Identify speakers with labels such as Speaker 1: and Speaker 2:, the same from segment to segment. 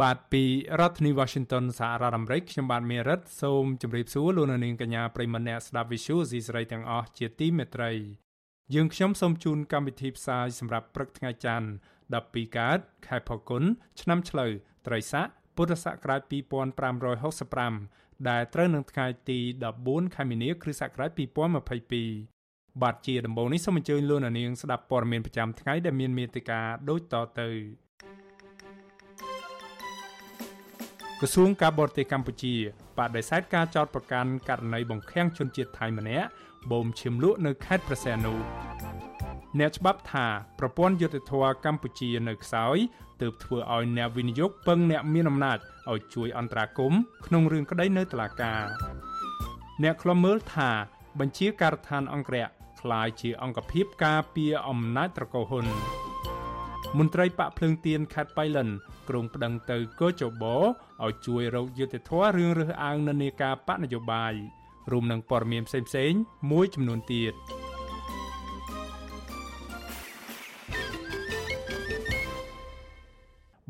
Speaker 1: បាទពីរដ្ឋធានី Washington សហរដ្ឋអាមេរិកខ្ញុំបាទមេរិតសូមជម្រាបសួរលោកនាងកញ្ញាប្រិមម្នាក់ស្ដាប់ Visual ស៊ីសេរីទាំងអស់ជាទីមេត្រីយើងខ្ញុំសូមជូនកម្មវិធីផ្សាយសម្រាប់ព្រឹកថ្ងៃច័ន្ទ12កើតខែផល្គុនឆ្នាំឆ្លូវត្រីស័កពុទ្ធសករាជ2565ដែលត្រូវនឹងថ្ងៃទី14ខែមីនាគ្រិស្តសករាជ2022បាទជាដំបូងនេះសូមអញ្ជើញលោកនាងស្ដាប់ព័ត៌មានប្រចាំថ្ងៃដែលមានមេត្តាដូចតទៅ ក្រសួងការបរទេសកម្ពុជាបដិសេធការចោទប្រកាន់ករណីបង្ខាំងជនជាតិថៃម្នាក់បូមឈាមលក់នៅខេត្តព្រះសីហនុអ្នកច្បាប់ថាប្រព័ន្ធយុតិធធកម្ពុជានៅខ្សោយទើបធ្វើឲ្យអ្នកវិនិយោគពឹងអ្នកមានអំណាចឲ្យជួយអន្តរាគមន៍ក្នុងរឿងក្តីនៅតុលាការអ្នកខ្លំមើលថាបញ្ជាការដ្ឋានអង្គរៈคล้ายជាអង្គភាពការពារអំណាចត្រកូលហ៊ុន មន្ត្រីបាក់ភ្លើងទៀនខេត្តបៃលិនក្រុងប្តឹងទៅកោចបោឲ្យជួយរកយុត្តិធម៌រឿងរើសអើងនានាការបកនយោបាយរួមនឹងព័ត៌មានផ្សេងៗមួយចំនួនទៀត។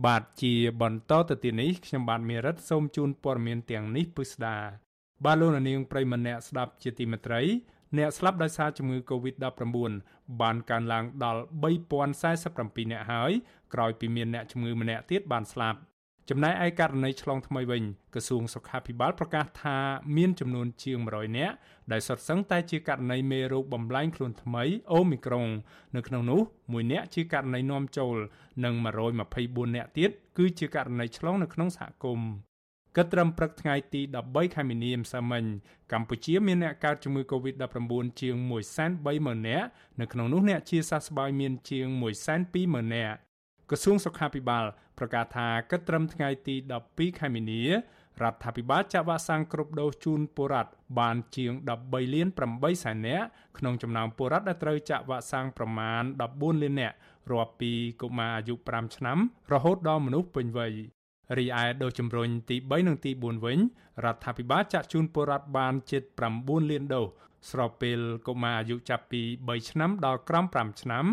Speaker 1: បាទជាបន្តទៅទៀតនេះខ្ញុំបាទមេរិតសូមជូនព័ត៌មានទាំងនេះពិស្ដាបាទលោកនាងប្រិមម្នាក់ស្ដាប់ជាទីមេត្រី អ្នកស្លាប់ដោយសារជំងឺ Covid-19 បានកើនឡើងដល់3047អ្នកហើយក្រោយពីមានអ្នកជំងឺម្នាក់ទៀតបានស្លាប់ចំណែកឯករណីឆ្លងថ្មីវិញក្រសួងសុខាភិបាលប្រកាសថាមានចំនួនជាង100នាក់ដែលសុទ្ធសឹងតែជាករណីមេរោគបំលែងខ្លួនថ្មីអូមីក្រុងនៅក្នុងនោះមួយនាក់ជាករណីនាំចូល និង124នាក់ទៀតគឺជាករណីឆ្លងនៅក្នុងសហគមន៍ គិតត្រឹមព្រឹកថ្ងៃទី13ខែមីនាម្សិលមិញកម្ពុជាមានអ្នកកើតជំងឺ Covid-19 ជាង130,000នាក់នៅក្នុងនោះអ្នកជាសះស្បើយមានជាង120,000នាក់ក្រសួងសុខាភិបាលប្រកាសថាគិតត្រឹមថ្ងៃទី12ខែមីនារដ្ឋាភិបាលចាក់វ៉ាក់សាំងគ្រប់ដូសជូនពលរដ្ឋបានជាង13លាន8សែននាក់ក្នុងចំណោមពលរដ្ឋដែលត្រូវចាក់វ៉ាក់សាំងប្រមាណ14លាននាក់រាប់ពីកុមារអាយុ5ឆ្នាំរហូតដល់មនុស្សពេញវ័យ រីឯដូសជំរុញទី3និងទី4វិញរដ្ឋាភិបាលចាក់ជូនពលរដ្ឋបានជិត9លានដូសស្របពេលកុមារអាយុចាប់ពី3ឆ្នាំដល់ក្រោម5ឆ្នាំ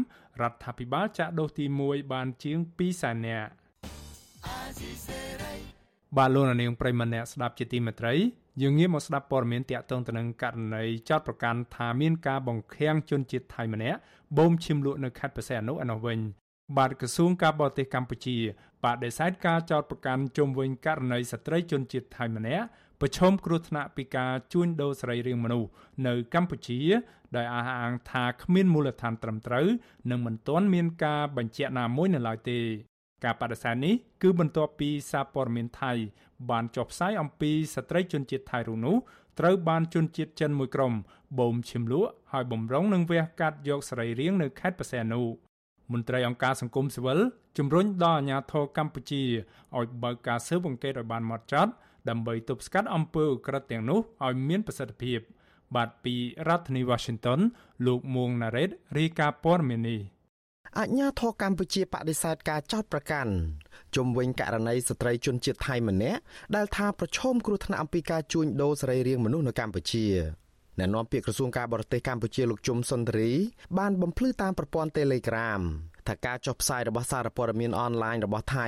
Speaker 1: រដ្ឋាភិបាលចាក់ដូសទី1បានជាង2សែននាក់បាទលោកនាងប្រិមម្នាក់ស្ដាប់ជាទីមេត្រីយើងងាកមកស្ដាប់ព័ត៌មានតាក់ទងទៅនឹងករណីចោតប្រកាន់ថាមានការបង្ខាំងជនជាតិថៃម្នាក់បូមឈាមលក់នៅខេត្តបរសៃអនុឯនោះវិញបាទក្រសួងការបរទេសកម្ពុជា បដិសេធការចោតប្រកាន់ជុំវិញករណីស្ត្រីជនជាតិថៃម្នាក់ប្រឈមគ្រោះថ្នាក់ពីការជួញដូរសរីរាង្គមនុស្សនៅកម្ពុជា ដោយអះអាងថាគ្មានមូលដ្ឋានត្រឹមត្រូវនិងមិនទាន់មានការបញ្ជាក់ណាមួយនៅឡើយទេការបដិសេធនេះគឺបន្ទាប់ពីសារព័ត៌មានថៃ បានចុះផ្សាយអំពីស្ត្រីជនជាតិថៃរូនោះត្រូវបានជនជាតិចិនមួយក្រុមបូមឈាមលក់ហើយបំរុងនឹងវះកាត់យកសរីរាង្គនៅខេត្តបរសៃអនុ មន្ត្រីអង្គការសង្គមស៊ីវិលជំរុញដល់អាជ្ញាធរកម្ពុជាឲ្យបើកការស៊ើបអង្កេតឲ្យបានហ្មត់ចត់ដើម្បីទប់ស្កាត់អំពើឧក្រិដ្ឋទាំងនោះឲ្យមានប្រសិទ្ធភាព បាទពីរដ្ឋធានី Washington លោកមួងណារ៉េតរាយការណ៍ព័ត៌មាននេះ
Speaker 2: អញ្ញាធរកម្ពុជាបដិសេធការចោទប្រកាន់ជុំវិញករណីស្ត្រីជនជាតិថៃម្នាក់ដែលថាប្រឈមគ្រោះថ្នាក់អំពីការជួញដូរសរីរាង្គមនុស្សនៅកម្ពុជា អ្នកនាំពាក្យក្រសួងការបរទេសកម្ពុជាលោកជុំសុនទ្រី បានបំភ្លឺតាមប្រព័ន្ធ Telegram ថាការចុះផ្សាយរបស់សារព័ត៌មានអនឡាញរបស់ថៃ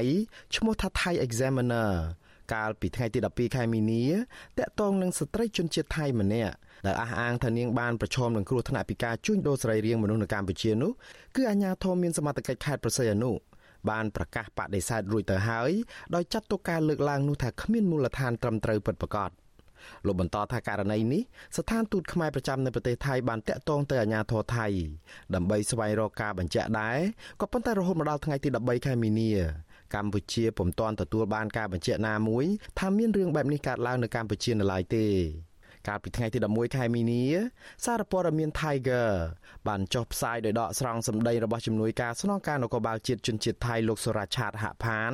Speaker 2: ឈ្មោះថា Thai Examiner កាលពីថ្ងៃទី12ខែមីនាតាក់ទងនឹងស្ត្រីជនជាតិថៃម្នាក់ដែលអះអាងថានាងបានប្រឈមនឹងគ្រោះថ្នាក់ពីការជួញដូរសរីរាង្គមនុស្សនៅកម្ពុជានោះគឺអាជ្ញាធរមានសមត្ថកិច្ចខេត្តប្រស័យអនុបានប្រកាសបដិសេធរួចទៅហើយដោយចាត់ទុកការលើកឡើងនោះថាគ្មានមូលដ្ឋានត្រឹមត្រូវពិតប្រាកដ លោកបន្តថាករណីនេះស្ថានទូតខ្មែរប្រចាំនៅប្រទេសថៃបានតាក់ទងទៅអាជ្ញាធរថៃដើម្បីស្វែងរកការបញ្ជាក់ដែរក៏ប៉ុន្តែរហូតមកដល់ថ្ងៃទី13ខែមីនាកម្ពុជាពុំទាន់ទទួលបានការបញ្ជាក់ណាមួយថាមានរឿងបែបនេះកើតឡើងនៅកម្ពុជានៅឡើយទេ កាលពីថ្ងៃទី11ខែមីនាសារព័ត៌មាន Tiger បានចុះផ្សាយដោយដកស្រង់សម្ដីរបស់ជំនួយការស្នងការនគរបាលជាតិជនជាតិថៃលោកសុរ៉ាឆាតហផាន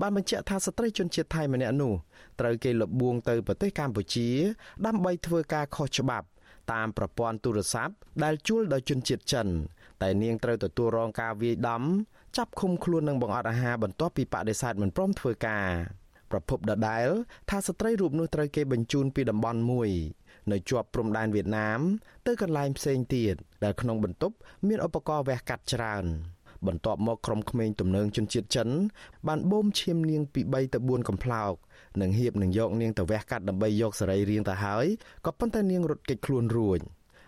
Speaker 2: បានបញ្ជាក់ថាស្ត្រីជនជាតិថៃម្នាក់នោះត្រូវគេលបួងទៅប្រទេសកម្ពុជា ដើម្បីធ្វើការខុសច្បាប់តាមប្រព័ន្ធទូរស័ព្ទដែលជួលដោយជនជាតិចិន តែនាងត្រូវទទួលរងការវាយដំចាប់ឃុំខ្លួននិងបង្អត់អាហារបន្ទាប់ពីបដិសេធមិនព្រមធ្វើការ ប្រពន្ធដដែលថាស្ត្រីរូបនោះត្រូវគេបញ្ជូនពីតំបន់មួយ នៅជាប់ព្រំដែនវៀតណាម ទៅកន្លែងផ្សេងទៀតដែលក្នុងបន្ទប់មានឧបករណ៍វះកាត់ច្រើនបន្ទាប់មកក្រុមក្មេងទំនើងជនជាតិចិន បានបូមឈាមនាងពី3ទៅ4កំប្លោកនិងហៀបនឹងយកនាងទៅវះកាត់ដើម្បីយកសរីរាង្គទៅហើយក៏ប៉ុន្តែនាងរត់គេចខ្លួនរួច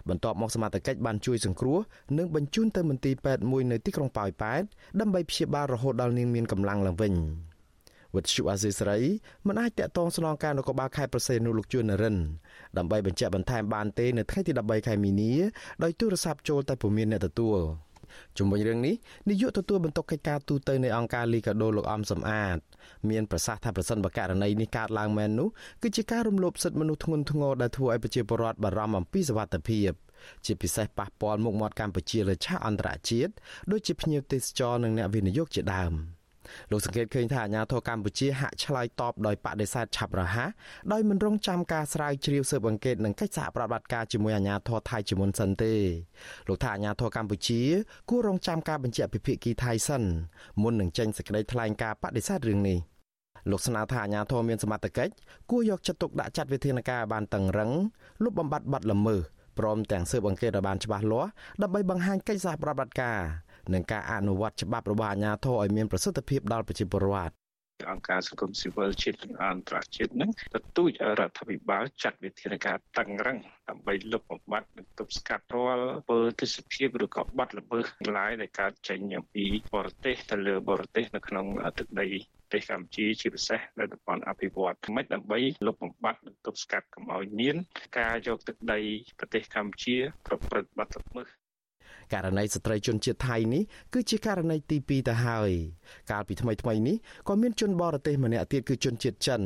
Speaker 2: បន្ទាប់មកសមត្ថកិច្ចបានជួយសង្គ្រោះនិងបញ្ជូនទៅមន្ទីរពេទ្យមួយនៅទីក្រុងប៉ោយប៉ែតដើម្បីព្យាបាលរហូតដល់នាងមានកម្លាំងឡើងវិញ។ វិទ្យុអាស៊ីសេរីមិនអាចតាក់ទងស្នងការនគរបាលខេត្តប្រសេនុលោកជួននរិនដើម្បីបញ្ជាក់បន្ថែមបានទេនៅថ្ងៃទី13ខែមីនាដោយទូរស័ព្ទចូលតែពុំមានអ្នកទទួលជុំវិញរឿងនេះនាយកទទួលបន្ទុកកិច្ចការទូតនៃអង្គការលីកាដូលោកអំសំអាតមានប្រសាសន៍ថាប្រសិនបើករណីនេះកើតឡើងមែននោះគឺជាការរំលោភសិទ្ធិមនុស្សធ្ងន់ធ្ងរដែលធ្វើឲ្យប្រជាពលរដ្ឋបារម្ភអំពីសុវត្ថិភាពជាពិសេសប៉ះពាល់មុខមាត់កម្ពុជាលើឆាកអន្តរជាតិដូចជាភ្ញៀវទេសចរនិងអ្នកវិនិយោគជាដើម។ លោកសង្កេតឃើញថាអាញាធរកម្ពុជាហាក់ឆ្លើយតបដោយបដិសេធឆាប់រហ័សដោយមិនរងចាំការស្រាវជ្រាវស៊ើបអង្កេតនិងកិច្ចសហប្រតិបត្តិការជាមួយអាញាធរថៃជាមុនសិនទេលោកថាអាញាធរកម្ពុជាគួររងចាំការបញ្ជាក់ពីភាគីថៃសិនមុននឹងចេញសេចក្តីថ្លែងការណ៍បដិសេធរឿងនេះលោកស្នើថាអាញាធរមានសមត្ថកិច្ចគួរយកចិត្តទុកដាក់ចាត់វិធានការឲ្យបានតឹងរឹងលុបបំបាត់បទល្មើសព្រមទាំងស៊ើបអង្កេតឲ្យបានច្បាស់លាស់ដើម្បីបង្ហាញកិច្ចសហប្រតិបត្តិការ និងការអនុវត្តច្បាប់របស់អាជ្ញាធរឲ្យមានប្រសិទ្ធភាពដល់ប្រជាពលរដ្ឋ
Speaker 3: អង្គការសង្គមស៊ីវិលជាតិនិងអន្តរជាតិនឹងទទូចឲ្យរដ្ឋាភិបាលចាត់វិធានការតឹងរឹងដើម្បីលុបបំបាត់និងទប់ស្កាត់រាល់ពលទេសភាពឬក៏បាត់ល្មើសឡាយដែលកើតចេញអំពីបរទេសទៅលើបរទេសនៅក្នុងទឹកដីប្រទេសកម្ពុជាជាពិសេសនៅតំបន់អភិវឌ្ឍន៍មិនដើម្បីលុបបំបាត់និងទប់ស្កាត់កុំឲ្យមាន ការយកទឹកដីប្រទេសកម្ពុជាប្រព្រឹត្តបទល្មើស
Speaker 2: ករណីស្ត្រីជនជាតិថៃនេះគឺជាករណីទី2ទៅហើយ កាលពីថ្មីថ្មីនេះក៏មានជនបរទេសម្នាក់ទៀតគឺជនជាតិចិន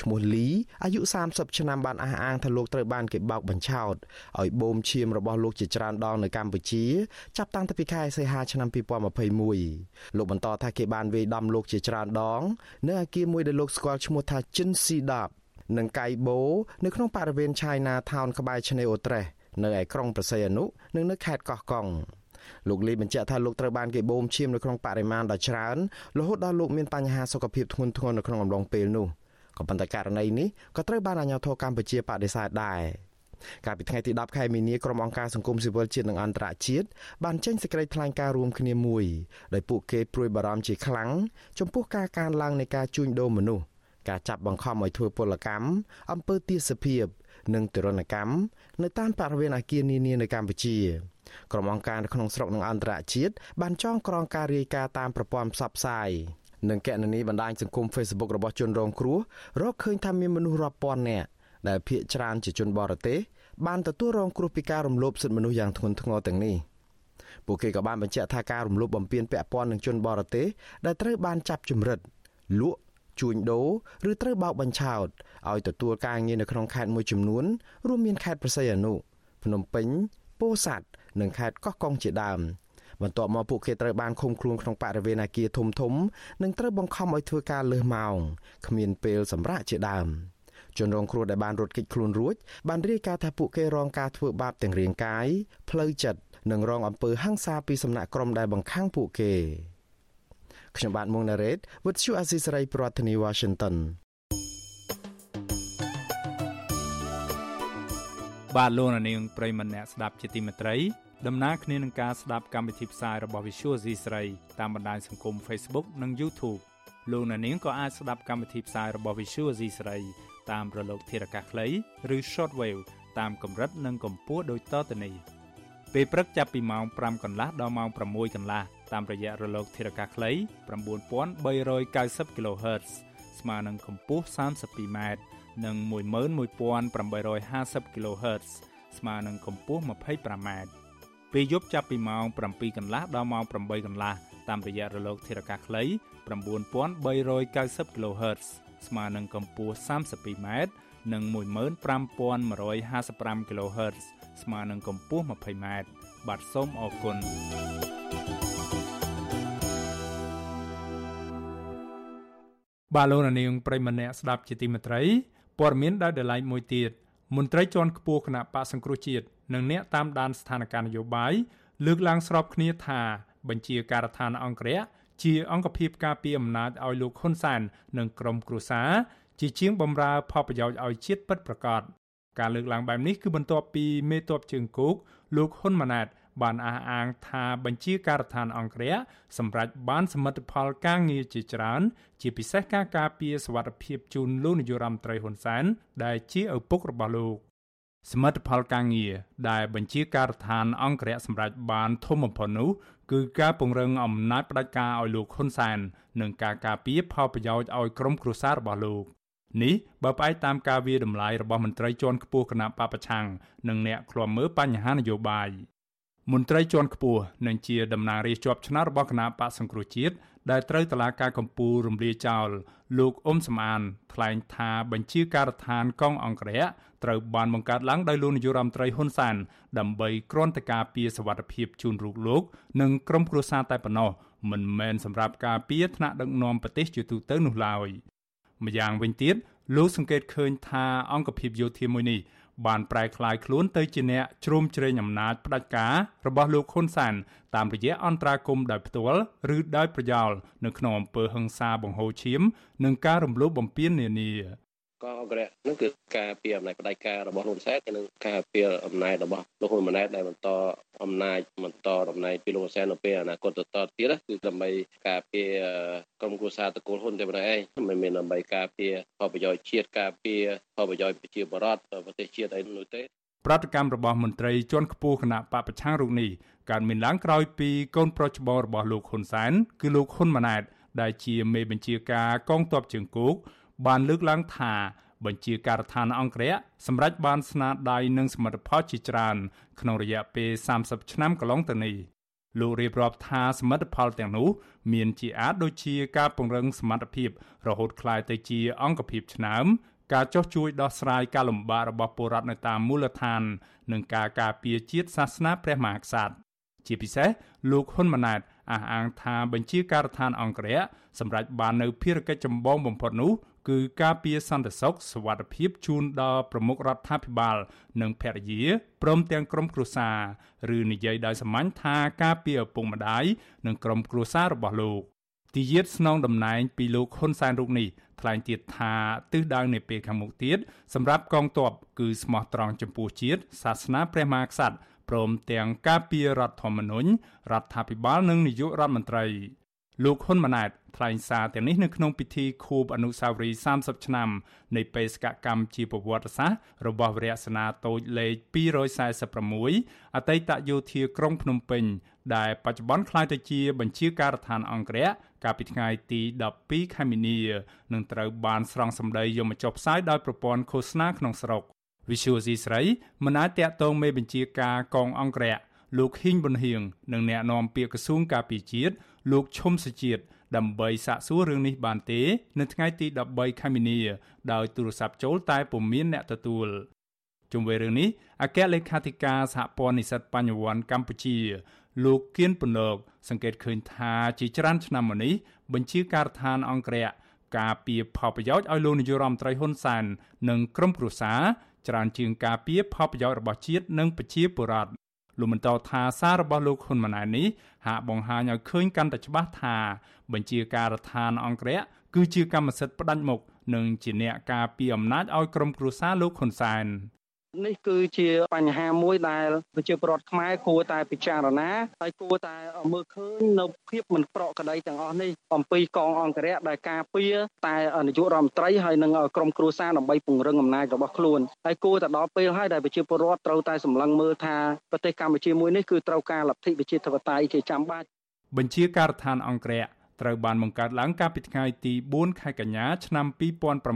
Speaker 2: ឈ្មោះលីអាយុ30ឆ្នាំបានអះអាងថាលោកត្រូវបានគេបោកបញ្ឆោតឲ្យបូមឈាមរបស់លោកជាច្រើនដងនៅកម្ពុជាចាប់តាំងពីខែសីហាឆ្នាំ2021លោកបន្តថាគេបានវាយដំលោកជាច្រើនដង នៅអគារមួយដែលលោកស្គាល់ឈ្មោះថាចិនស៊ីដាប់និងកៃបូនៅក្នុងបរិវេណ China Town ក្បែរឆ្នេរអូត្រេស នៅឯក្រុងប្រស័យអនុនិងនៅខេត្តកោះកុងលោកលីបញ្ជាក់ថាលោកត្រូវបានគេបូមឈាមនៅក្នុងបរិមាណដ៏ច្រើនរហូតដល់លោកមានបញ្ហាសុខភាពធ្ងន់ធ្ងរនៅក្នុងអំឡុងពេលនោះក៏ប៉ុន្តែករណីនេះក៏ត្រូវបានអាជ្ញាធរកម្ពុជាបដិសេធដែរកាលពីថ្ងៃទី10ខែមីនាក្រុមអង្គការសង្គមស៊ីវិលជាតិនិងអន្តរជាតិបានចេញសេចក្តីថ្លែងការណ៍រួមគ្នាមួយដោយពួកគេព្រួយបារម្ភជាខ្លាំងចំពោះការកើនឡើងនៃការជួញដូរមនុស្សការចាប់បង្ខំឲ្យធ្វើពលកម្មអំពើទាសភាព និងទរណកម្មនៅតាមបរិវេណអគារនានានៅកម្ពុជាក្រុមអង្គការនៅក្នុងស្រុកនិងអន្តរជាតិបានចងក្រងការរាយការណ៍តាមប្រព័ន្ធផ្សព្វផ្សាយនិងកណនីបណ្ដាញសង្គម Facebook របស់ជនរងគ្រោះរកឃើញថាមានមនុស្សរាប់ពាន់នាក់ដែលភ ieck ច្រើនជាជនបរទេសបានទទួលរងគ្រោះពីការរំលោភសិទ្ធិមនុស្សយ៉ាងធ្ងន់ធ្ងរទាំងនេះពួកគេក៏បានបញ្ជាក់ថាការរំលោភបំពានពាក់ព័ន្ធនឹងជនបរទេសដែលត្រូវបានចាប់ជំរិតលក់ ជួញដូរឬត្រូវបោកបញ្ឆោតឲ្យទទួលការងារនៅក្នុងខេត្តមួយចំនួន រួមមានខេត្តប្រស័យអនុភ្នំពេញពោធិ៍សាត់និងខេត្តកោះកុងជាដើមបន្ទាប់មកពួកគេត្រូវបានឃុំខ្លួនក្នុងបរិវេណអគារធំធំនិងត្រូវបង្ខំឲ្យធ្វើការលើសម៉ោងគ្មានពេលសម្រាកជាដើមជនរងគ្រោះដែលបានរត់គេចខ្លួនរួចបានរាយការណ៍ថាពួកគេរងការធ្វើបាបទាំងរាងកាយផ្លូវចិត្តនិងរងអំពើហិង្សាពីសំណាក់ក្រុមដែលបង្ខាំងពួកគេ ខ្ញុំបាទមុងណារ៉េត With you Azisaray ប្រធានាទី Washington
Speaker 1: បាទលោកនាងប្រិមម្នាក់ស្ដាប់ជាទីមេត្រីដំណើរគ្នានឹងការស្ដាប់កម្មវិធីផ្សាយរបស់ Visual C ស្រីតាមបណ្ដាញសង្គម Facebook និង YouTube លោកនាងក៏អាចស្ដាប់កម្មវិធីផ្សាយរបស់ Visual C ស្រីតាមរលកធារកាសខ្លីឬ Shortwave តាមកម្រិតនិងកម្ពស់ដូចតទៅនេះពេលព្រឹកចាប់ពីម៉ោង5កន្លះដល់ម៉ោង6កន្លះ តាមរយៈរលកធារកាសខ្លី9390 kHz ស្មើនឹងកម្ពស់ 32m និង11850 kHz ស្មើនឹងកម្ពស់ 25m ពេលយប់ចាប់ពីម៉ោង7កន្លះដល់ម៉ោង8កន្លះតាមរយៈរលកធារកាសខ្លី9390 kHz ស្មើនឹងកម្ពស់ 32m និង15155 kHz ស្មើនឹងកម្ពស់ 20m បាទសូមអរគុណ បាទលោកនាងប្រិមម្នាក់ស្ដាប់ជាទីមេត្រីព័ត៌មានដែលដライមួយទៀតមន្ត្រីជាន់ខ្ពស់គណៈបកសង្គ្រោះជាតិនិងអ្នកតាមដានស្ថានភាពនយោបាយលើកឡើងស្របគ្នាថាបញ្ជាការដ្ឋានអង្គរៈជាអង្គភាពការពារអំណាចឲ្យលោកហ៊ុនសែននិងក្រុមគ្រួសារជាជាងបំរើផលប្រយោជន៍ឲ្យជាតិពិតប្រាកដការលើកឡើងបែបនេះគឺបន្ទាប់ពីមេតបជើងគោកលោកហ៊ុនម៉ាណែត បានអះអាងថាបញ្ជាការដ្ឋានអង្គរៈសម្រាប់បានសមិទ្ធផលការងារជាច្រើន ជាពិសេសការការពារសវត្ថិភាពជូនលោកនាយរដ្ឋមន្ត្រីហ៊ុនសែនដែលជាឪពុករបស់លោកសមិទ្ធផលការងារដែលបញ្ជាការដ្ឋានអង្គរៈសម្រាប់បានធំបំផុតនោះគឺការពង្រឹងអំណាចផ្ដាច់ការឲ្យលោកហ៊ុនសែននិងការការពារផលប្រយោជន៍ឲ្យក្រុមគ្រួសាររបស់លោកនេះបើផ្អែកតាមការវាតម្លៃរបស់មន្ត្រីជាន់ខ្ពស់គណៈបពប្រឆាំងនិងអ្នកឃ្លាំមើលបញ្ហានយោបាយ មន្ត្រីជាន់ខ្ពស់និងជាតំណាងរាជជាប់ឆ្នោតរបស់គណៈបកសង្គ្រោះជាតិដែលត្រូវតឡាការកម្ពុជារំលាយចោលលោកអ៊ុំសំអានថ្លែងថាបញ្ជាការដ្ឋានកងអង្គរៈត្រូវបានបង្កើតឡើងដោយលោកនាយរដ្ឋមន្ត្រីហ៊ុនសែនដើម្បីគ្រាន់តែការពារសវត្ថិភាពជូនរូបលោកនិងក្រុមគ្រួសារតែប៉ុណ្ណោះមិនមែនសម្រាប់ការពារថ្នាក់ដឹកនាំប្រទេសជាទូទៅនោះឡើយម្យ៉ាងវិញទៀតលោកសង្កេតឃើញថាអង្គភាពយោធាមួយនេះ បានប្រែក្លាយខ្លួនទៅជាអ្នកជ្រោមជ្រែងអំណាចផ្ដាច់ការរបស់លោកហ៊ុនសានតាមរយៈអន្តរាគមដោយផ្ទាល់ឬដោយប្រយោលនៅក្នុងអំពើហិង្សាបង្ហូរឈាម និងការរំលោភបំពាននានា
Speaker 4: កងអង្គរៈនឹងគឺការពីអំណាចផ្ដាច់ការរបស់លោកសែននិងការពីអំណាចរបស់លោកហ៊ុនម៉ាណែតដែលបន្តអំណាចបន្តតំណែងពីលោកសែននៅពេលអនាគតទៅតទៀតគឺដើម្បីការពីក្រុមគូសាតកូលហ៊ុនតែប៉ុណ្ណេះឯងមិនមែនដើម្បីការពីផលប្រយោជន៍ជាតិការពីផលប្រយោជន៍ប្រជាពលរដ្ឋប្រទេសជាតិអីនោះទេ
Speaker 1: ប្រតិកម្មរបស់មន្ត្រីជាន់ខ្ពស់គណៈបពប្រឆាំងរូបនេះកើតមានឡើងក្រោយពីកូនប្រុសច្បងរបស់លោកហ៊ុនសែនគឺលោកហ៊ុនម៉ាណែតដែលជាមេបញ្ជាការកងទ័ពជើងគោក បានលើកឡើងថាបញ្ជាការដ្ឋានអង្គរៈសម្រាប់បានស្នាដៃនិងសមិទ្ធផលជាច្រើនក្នុងរយៈពេល30ឆ្នាំកន្លងទៅនេះលោករៀបរាប់ថាសមិទ្ធផលទាំងនោះមានជាអាចដូចជាការពង្រឹងសមត្ថភាពរហូតក្លាយទៅជាអង្គភាពឆ្នើមការចោះជួយដោះស្រាយការលំបាករបស់ពលរដ្ឋនៅតាមមូលដ្ឋាន និងការការពារជាតិសាសនាព្រះមហាក្សត្រជាពិសេសលោកហ៊ុនម៉ាណែតអះអាងថាបញ្ជាការដ្ឋានអង្គរៈសម្រាប់បាននៅភារកិច្ចចម្បងបំផុតនោះ គឺការពារសន្តិសុខសวัสดิភាពជូនដល់ប្រមុខរដ្ឋាភិបាលនិងភរិយាព្រមទាំងក្រុមគ្រួសារឬនិយាយដោយសាមញ្ញថាការពារឪពុកម្ដាយនិងក្រុមគ្រួសាររបស់លោកទីយាតស្នងតំណែងពីលោកហ៊ុនសែនរូបនេះថ្លែងទៀតថាទិសដៅនៃពេលខាងមុខទៀតសម្រាប់កងទ័ពគឺស្មោះត្រង់ចំពោះជាតិសាសនាព្រះមហាក្សត្រព្រមទាំងការពាររដ្ឋធម្មនុញ្ញរដ្ឋាភិបាលនិងនាយករដ្ឋមន្ត្រី លោកហ៊ុនម៉ាណែតថ្លែងសារទាំងនេះនៅក្នុងពិធីខួបអនុស្សាវរីយ៍30ឆ្នាំនៃបេសកកម្មជាប្រវត្តិសាស្ត្ររបស់វរៈសេនាតូចលេខ246អតីតយោធាក្រុងភ្នំពេញ ដែលបច្ចុប្បន្នក្លាយទៅជាបញ្ជាការដ្ឋានអង្គរៈកាលពីថ្ងៃទី12ខែមីនានឹងត្រូវបានស្រង់សម្ដីយកមកចុះផ្សាយដោយប្រព័ន្ធឃោសនាក្នុងស្រុក Visual C ស្រីមិនអាចតាក់ទងមេបញ្ជាការកងអង្គរៈលោកហ៊ីងប៊ុនហៀងនិងអ្នកនាំពាក្យក្រសួងការពារជាតិ លោកឈុំសុជាតិដើម្បីសាកសួររឿងនេះបានទេ នៅថ្ងៃទី13ខែមីនា ដោយទូរស័ព្ទចូលតែពុំមានអ្នកទទួលជុំវិញរឿងនេះអគ្គលេខាធិការសហព័ន្ធនិស្សិតបញ្ញវន្តកម្ពុជា លោកគៀនពន្លកសង្កេតឃើញថាជាច្រើនឆ្នាំមកនេះបញ្ជាការដ្ឋានអង្គរៈការពីផលប្រយោជន៍ឲ្យលោកនាយរដ្ឋមន្ត្រីហ៊ុនសែននិងក្រុមគ្រួសារច្រើនជាងការពីផលប្រយោជន៍របស់ជាតិនិងប្រជាពលរដ្ឋ លោកបន្តថាសាររបស់លោកហ៊ុនម៉ាណែតនេះហាក់បង្ហាញឲ្យឃើញកាន់តែច្បាស់ថា បញ្ជាការដ្ឋានអង្គរៈគឺជាកម្មសិទ្ធិផ្ដាច់មុខនិងជាអ្នកការពារអំណាចឲ្យក្រុមគ្រួសារលោកហ៊ុនសែន
Speaker 5: នេះគឺជាបញ្ហាមួយដែលប្រជាពលរដ្ឋខ្មែរគួរតែពិចារណាហើយគួរតែមើលឃើញនៅភាពមិនប្រក្រតីទាំងអស់នេះអំពីកងអង្គរៈដែលការពារតែនាយករដ្ឋមន្ត្រីហើយនិងក្រុមគ្រួសារដើម្បីពង្រឹងអំណាចរបស់ខ្លួនហើយគួរតែដល់ពេលហើយដែលប្រជាពលរដ្ឋត្រូវតែសម្លឹងមើលថាប្រទេសកម្ពុជាមួយនេះគឺត្រូវការលទ្ធិប្រជាធិបតេយ្យជាចាំបាច់
Speaker 1: បញ្ជាការដ្ឋានអង្គរៈ ត្រូវបានបង្កើតឡើងកាលពីថ្ងៃទី4ខែកញ្ញាឆ្នាំ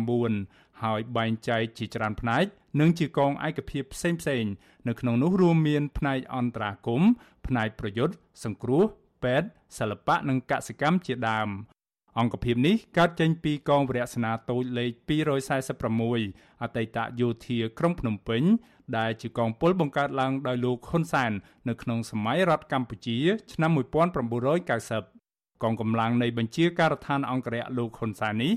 Speaker 1: 2009ហើយបែងចែកជាច្រើនផ្នែកនិងជាកងឯកភាពផ្សេងផ្សេងនៅក្នុងនោះរួមមានផ្នែកអន្តរាគមផ្នែកប្រយុទ្ធសង្គ្រោះពេទ្យសិល្បៈនិងកសិកម្មជាដើមអង្គភាពនេះកើតចេញពីកងវរៈសេនាតូចលេខ246អតីតយោធាក្រុងភ្នំពេញ ដែលជាកងពលបង្កើតឡើងដោយលោកហ៊ុនសែននៅក្នុងសម័យរដ្ឋកម្ពុជា ឆ្នាំ1990 កងកម្លាំងនៃបញ្ជាការដ្ឋានអង្គរៈលោកហ៊ុនសែននេះ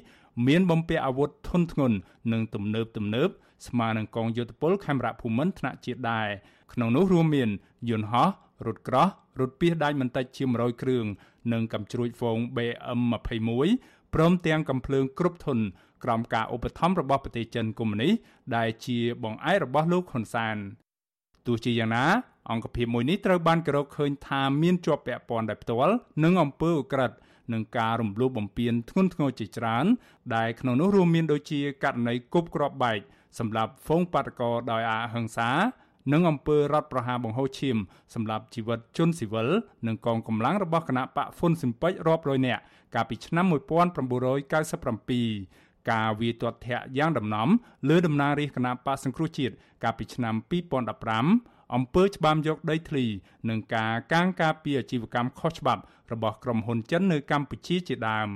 Speaker 1: មានបំពាក់អាវុធធុនធ្ងន់និងទំនើបទំនើបស្មើនឹងកងយោធពលខេមរៈភូមិន្ទថ្នាក់ជាតិដែរក្នុងនោះរួមមានយន្តហោះរថក្រោះរថពាសដាច់មិនតិចជា100គ្រឿងនិងកាំជ្រួចហ្វូង BM21 ព្រមទាំងកំភ្លើងគ្រប់ធុនក្រោមការឧបត្ថម្ភរបស់ប្រទេសចិនកុម្មុយនីសដែលជាបងឯករបស់លោកហ៊ុនសានទោះជាយ៉ាងណា អង្គភាពមួយនេះត្រូវបានគេរកឃើញថាមានជាប់ពាក់ព័ន្ធដោយផ្ទាល់នឹងអំពើឧក្រិដ្ឋនិងការរំលោភបំពានធ្ងន់ធ្ងរជាច្រើន ដែលក្នុងនោះរួមមានដូចជាករណីគប់គ្រាប់បែកសម្រាប់ហ្វូងបាតកោដោយអហិង្សានិងអំពើរដ្ឋប្រហារបង្ហូរឈាមសម្រាប់ជីវិតជនស៊ីវិលនិងកងកម្លាំងរបស់គណៈបកហ្វុនស៊ិនប៉ិចរាប់រយនាក់កាលពីឆ្នាំ1997ការវាយទាត់ធាក់យ៉ាងដំណំលើតំណាងរាជគណៈបកសង្គ្រោះជាតិកាលពីឆ្នាំ2015 អំពើច្បាមយកដីធ្លីនិងការកាងការពីអាជីវកម្មខុសច្បាប់របស់ក្រុមហ៊ុនចិននៅកម្ពុជាជាដើម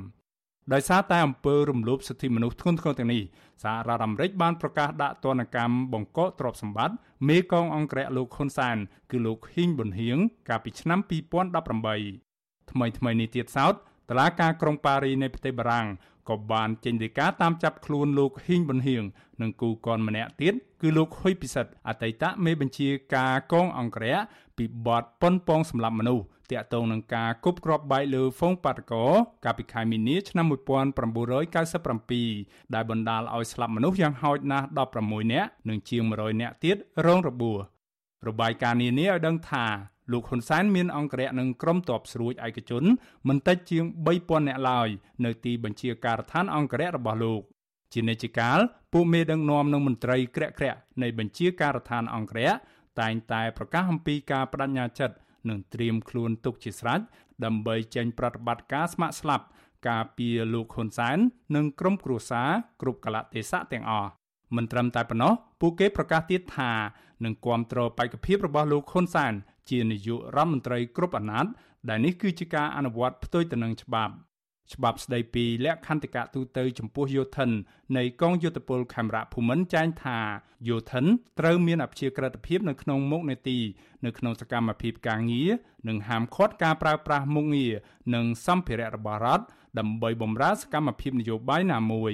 Speaker 1: ដោយសារតែអំពើរំលោភសិទ្ធិមនុស្សធ្ងន់ធ្ងរទាំងនេះសហរដ្ឋអាមេរិកបានប្រកាសដាក់ទណ្ឌកម្មបង្កកទ្រព្យសម្បត្តិមេកងអង្គរៈលោកហ៊ុនសាន គឺលោកហ៊ីងប៊ុនហៀងកាលពីឆ្នាំ2018ថ្មីថ្មីនេះទៀតសោតតឡាការក្រុងប៉ារីនៃប្រទេសបារាំង ក៏បានចេញដីកាតាមចាប់ខ្លួនលោកហ៊ីងប៊ុនហៀងនិងគូកនម្នាក់ទៀតគឺលោកហ៊ុយពិសិដ្ឋអតីតមេបញ្ជាការកងអង្គរៈពីបទប៉ុនប៉ងសម្លាប់មនុស្សតាក់ទងនឹងការគប់គ្រាប់បែកលើហ្វូងប៉ាតកោកាលពីខែមីនាឆ្នាំ1997ដែលបណ្ដាលឲ្យស្លាប់មនុស្សយ៉ាងហោចណាស់16នាក់និងជាង100នាក់ទៀតរងរបួសរបាយការណ៍នានាឲ្យដឹងថា លោកហ៊ុនសែនមានអង្គរៈនិងក្រុមទ័ពស្រួចឯកជនមិនតិចជាង3000នាក់ឡើយនៅទីបញ្ជាការដ្ឋានអង្គរៈរបស់លោកជានិច្ចកាលពួកមេដឹកនាំនិងមន្ត្រីក្រាក់ក្រាក់នៃបញ្ជាការដ្ឋានអង្គរៈតែងតែប្រកាសអំពីការបដិញ្ញាចិត្តនិងត្រៀមខ្លួនទុកជាស្រេចដើម្បីចេញប្រតិបត្តិការស្ម័គ្រស្លាប់ការពារលោកហ៊ុនសែននិងក្រុមគ្រួសារគ្រប់កលៈទេសៈទាំងអស់មិនត្រឹមតែប៉ុណ្ណោះពួកគេប្រកាសទៀតថានឹងគាំទ្របេក្ខភាពរបស់លោកហ៊ុនសែន ជានាយករដ្ឋមន្ត្រីគ្រប់អាណត្តិដែលនេះគឺជាការអនុវត្តផ្ទុយទៅនឹងច្បាប់ច្បាប់ស្តីពីលក្ខន្តិកៈទូទៅចំពោះយោធិននៃកងយោធពលខេមរៈភូមិន្ទចែងថាយោធិនត្រូវមានអព្យាក្រឹតភាពនៅក្នុងមុខនេតិនៅក្នុងសកម្មភាពការងារនិងហាមឃាត់ការប្រើប្រាស់មុខងារនិងសម្ភារៈរបស់រដ្ឋដើម្បីបម្រើសកម្មភាពនយោបាយណាមួយ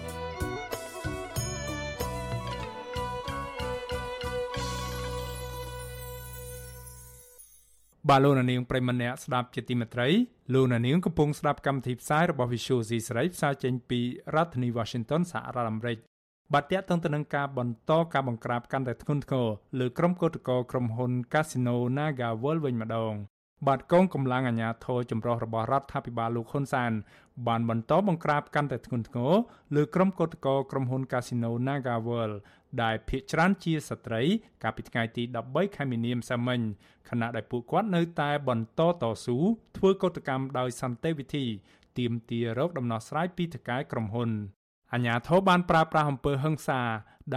Speaker 1: បាទលោកនាងប្រិមម្នាក់ស្ដាប់ជាទីមេត្រីលោកនាងកំពុងស្ដាប់កម្មវិធីផ្សាយរបស់ Visual C សេរីផ្សាយចេញពីរដ្ឋធានី Washington សហរដ្ឋអាមេរិកបាទតកតងទៅនឹងការបន្តការបង្ក្រាបកាន់តែធ្ងន់ធ្ងរលើក្រុមកោតក្រក្រុមហ៊ុន Casino Naga World វិញម្ដងបាទកងកម្លាំងអាជ្ញាធរចម្រុះរបស់រដ្ឋាភិបាលលោកហ៊ុនសាន បានបន្តបង្ក្រាបកាន់តែធ្ងន់ធ្ងរលើក្រុមកោតក្រក្រុមហ៊ុន Casino Naga World ដែលភ ieck ច្រើនជាស្ត្រី កាលពីថ្ងៃទី13ខែមីនាម្សិលមិញខណៈដែលពួកគាត់នៅតែបន្តតស៊ូធ្វើកោតកម្មដោយសន្តិវិធីទាមទាររកដំណោះស្រាយពីថកែក្រុមហ៊ុនអាញាធរបានប្រើប្រាស់អំពើហិង្សា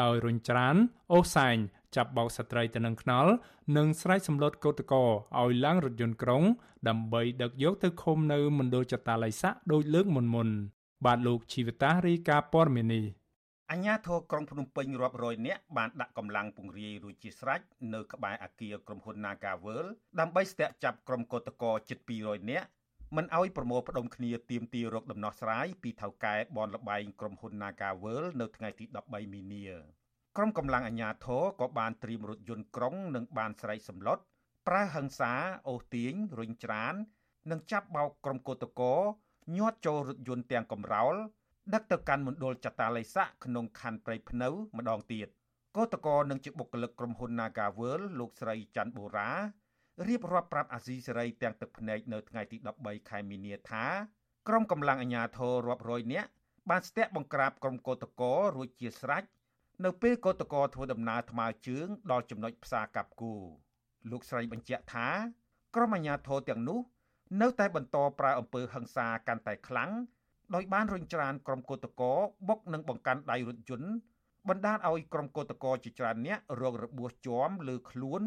Speaker 1: ដោយរុញច្រានអូសែងចាប់បោកស្ត្រីទៅនឹងខ្នល់និងស្រែកសម្លុតកោតកោឲ្យឡើងរថយន្តក្រុង ដើម្បីដឹកយកទៅឃុំនៅមណ្ឌលចតាឡៃស័កដោយលើកមុនមុនបាទលោកជីវតារីកាព័រមីនី
Speaker 2: អ
Speaker 6: អញ្ញាធរក្រុងភ្នំពេញរាប់រយនាក់បានដាក់កម្លាំងពង្រាយរួចជាស្រេចនៅក្បែរអគារក្រុមហ៊ុន Nagavel ដើម្បីស្ទាក់ចាប់ក្រុមកោតក្រជិត200នាក់មិនអោយប្រមូលផ្ដុំគ្នាទៀមទីរកដំណោះស្រាយពីថៅកែបនលបែងក្រុមហ៊ុន Nagavel នៅថ្ងៃទី13មីនាក្រុមកម្លាំងអាជ្ញាធរក៏បានត្រៀមរថយន្តក្រុងនិងបានស្រែកសម្លុតប្រើហិង្សាអូសទាញរុញច្រាននិងចាប់បោកក្រុមកោតក្រញាត់ចូលរថយន្តទាំងកំរោល ដឹកទៅកាន់មណ្ឌលចតាឡៃស័កក្នុងខណ្ឌព្រៃភ្នៅម្ដងទៀតកោតក្រនឹងជាបុគ្គលិកក្រុមហ៊ុន Nagavel លោកស្រីច័ន្ទបូរ៉ារៀបរាប់ប្រាប់អាស៊ីសេរីទាំងទឹកភ្នែកនៅថ្ងៃទី13ខែមីនាថាក្រុមកម្លាំងអាជ្ញាធររាប់រយនាក់បានស្ទាក់បង្ក្រាបក្រុមកោតក្ររួចជាស្រេចនៅពេលកោតក្រធ្វើដំណើរថ្មើរជើងដល់ចំណុចផ្សារកាប់គូលោកស្រីបញ្ជាក់ថាក្រុមអាជ្ញាធរទាំងនោះ នៅតែបន្តប្រើអំពើហិង្សាកាន់តែខ្លាំង ដោយបានរុញច្រានក្រុមកោតក្របុកនិងបង្កាន់ដៃរថយន្តបណ្ដាលឲ្យក្រុមកោតក្រជាច្រើនអ្នករងរបួសជាំលើខ្លួន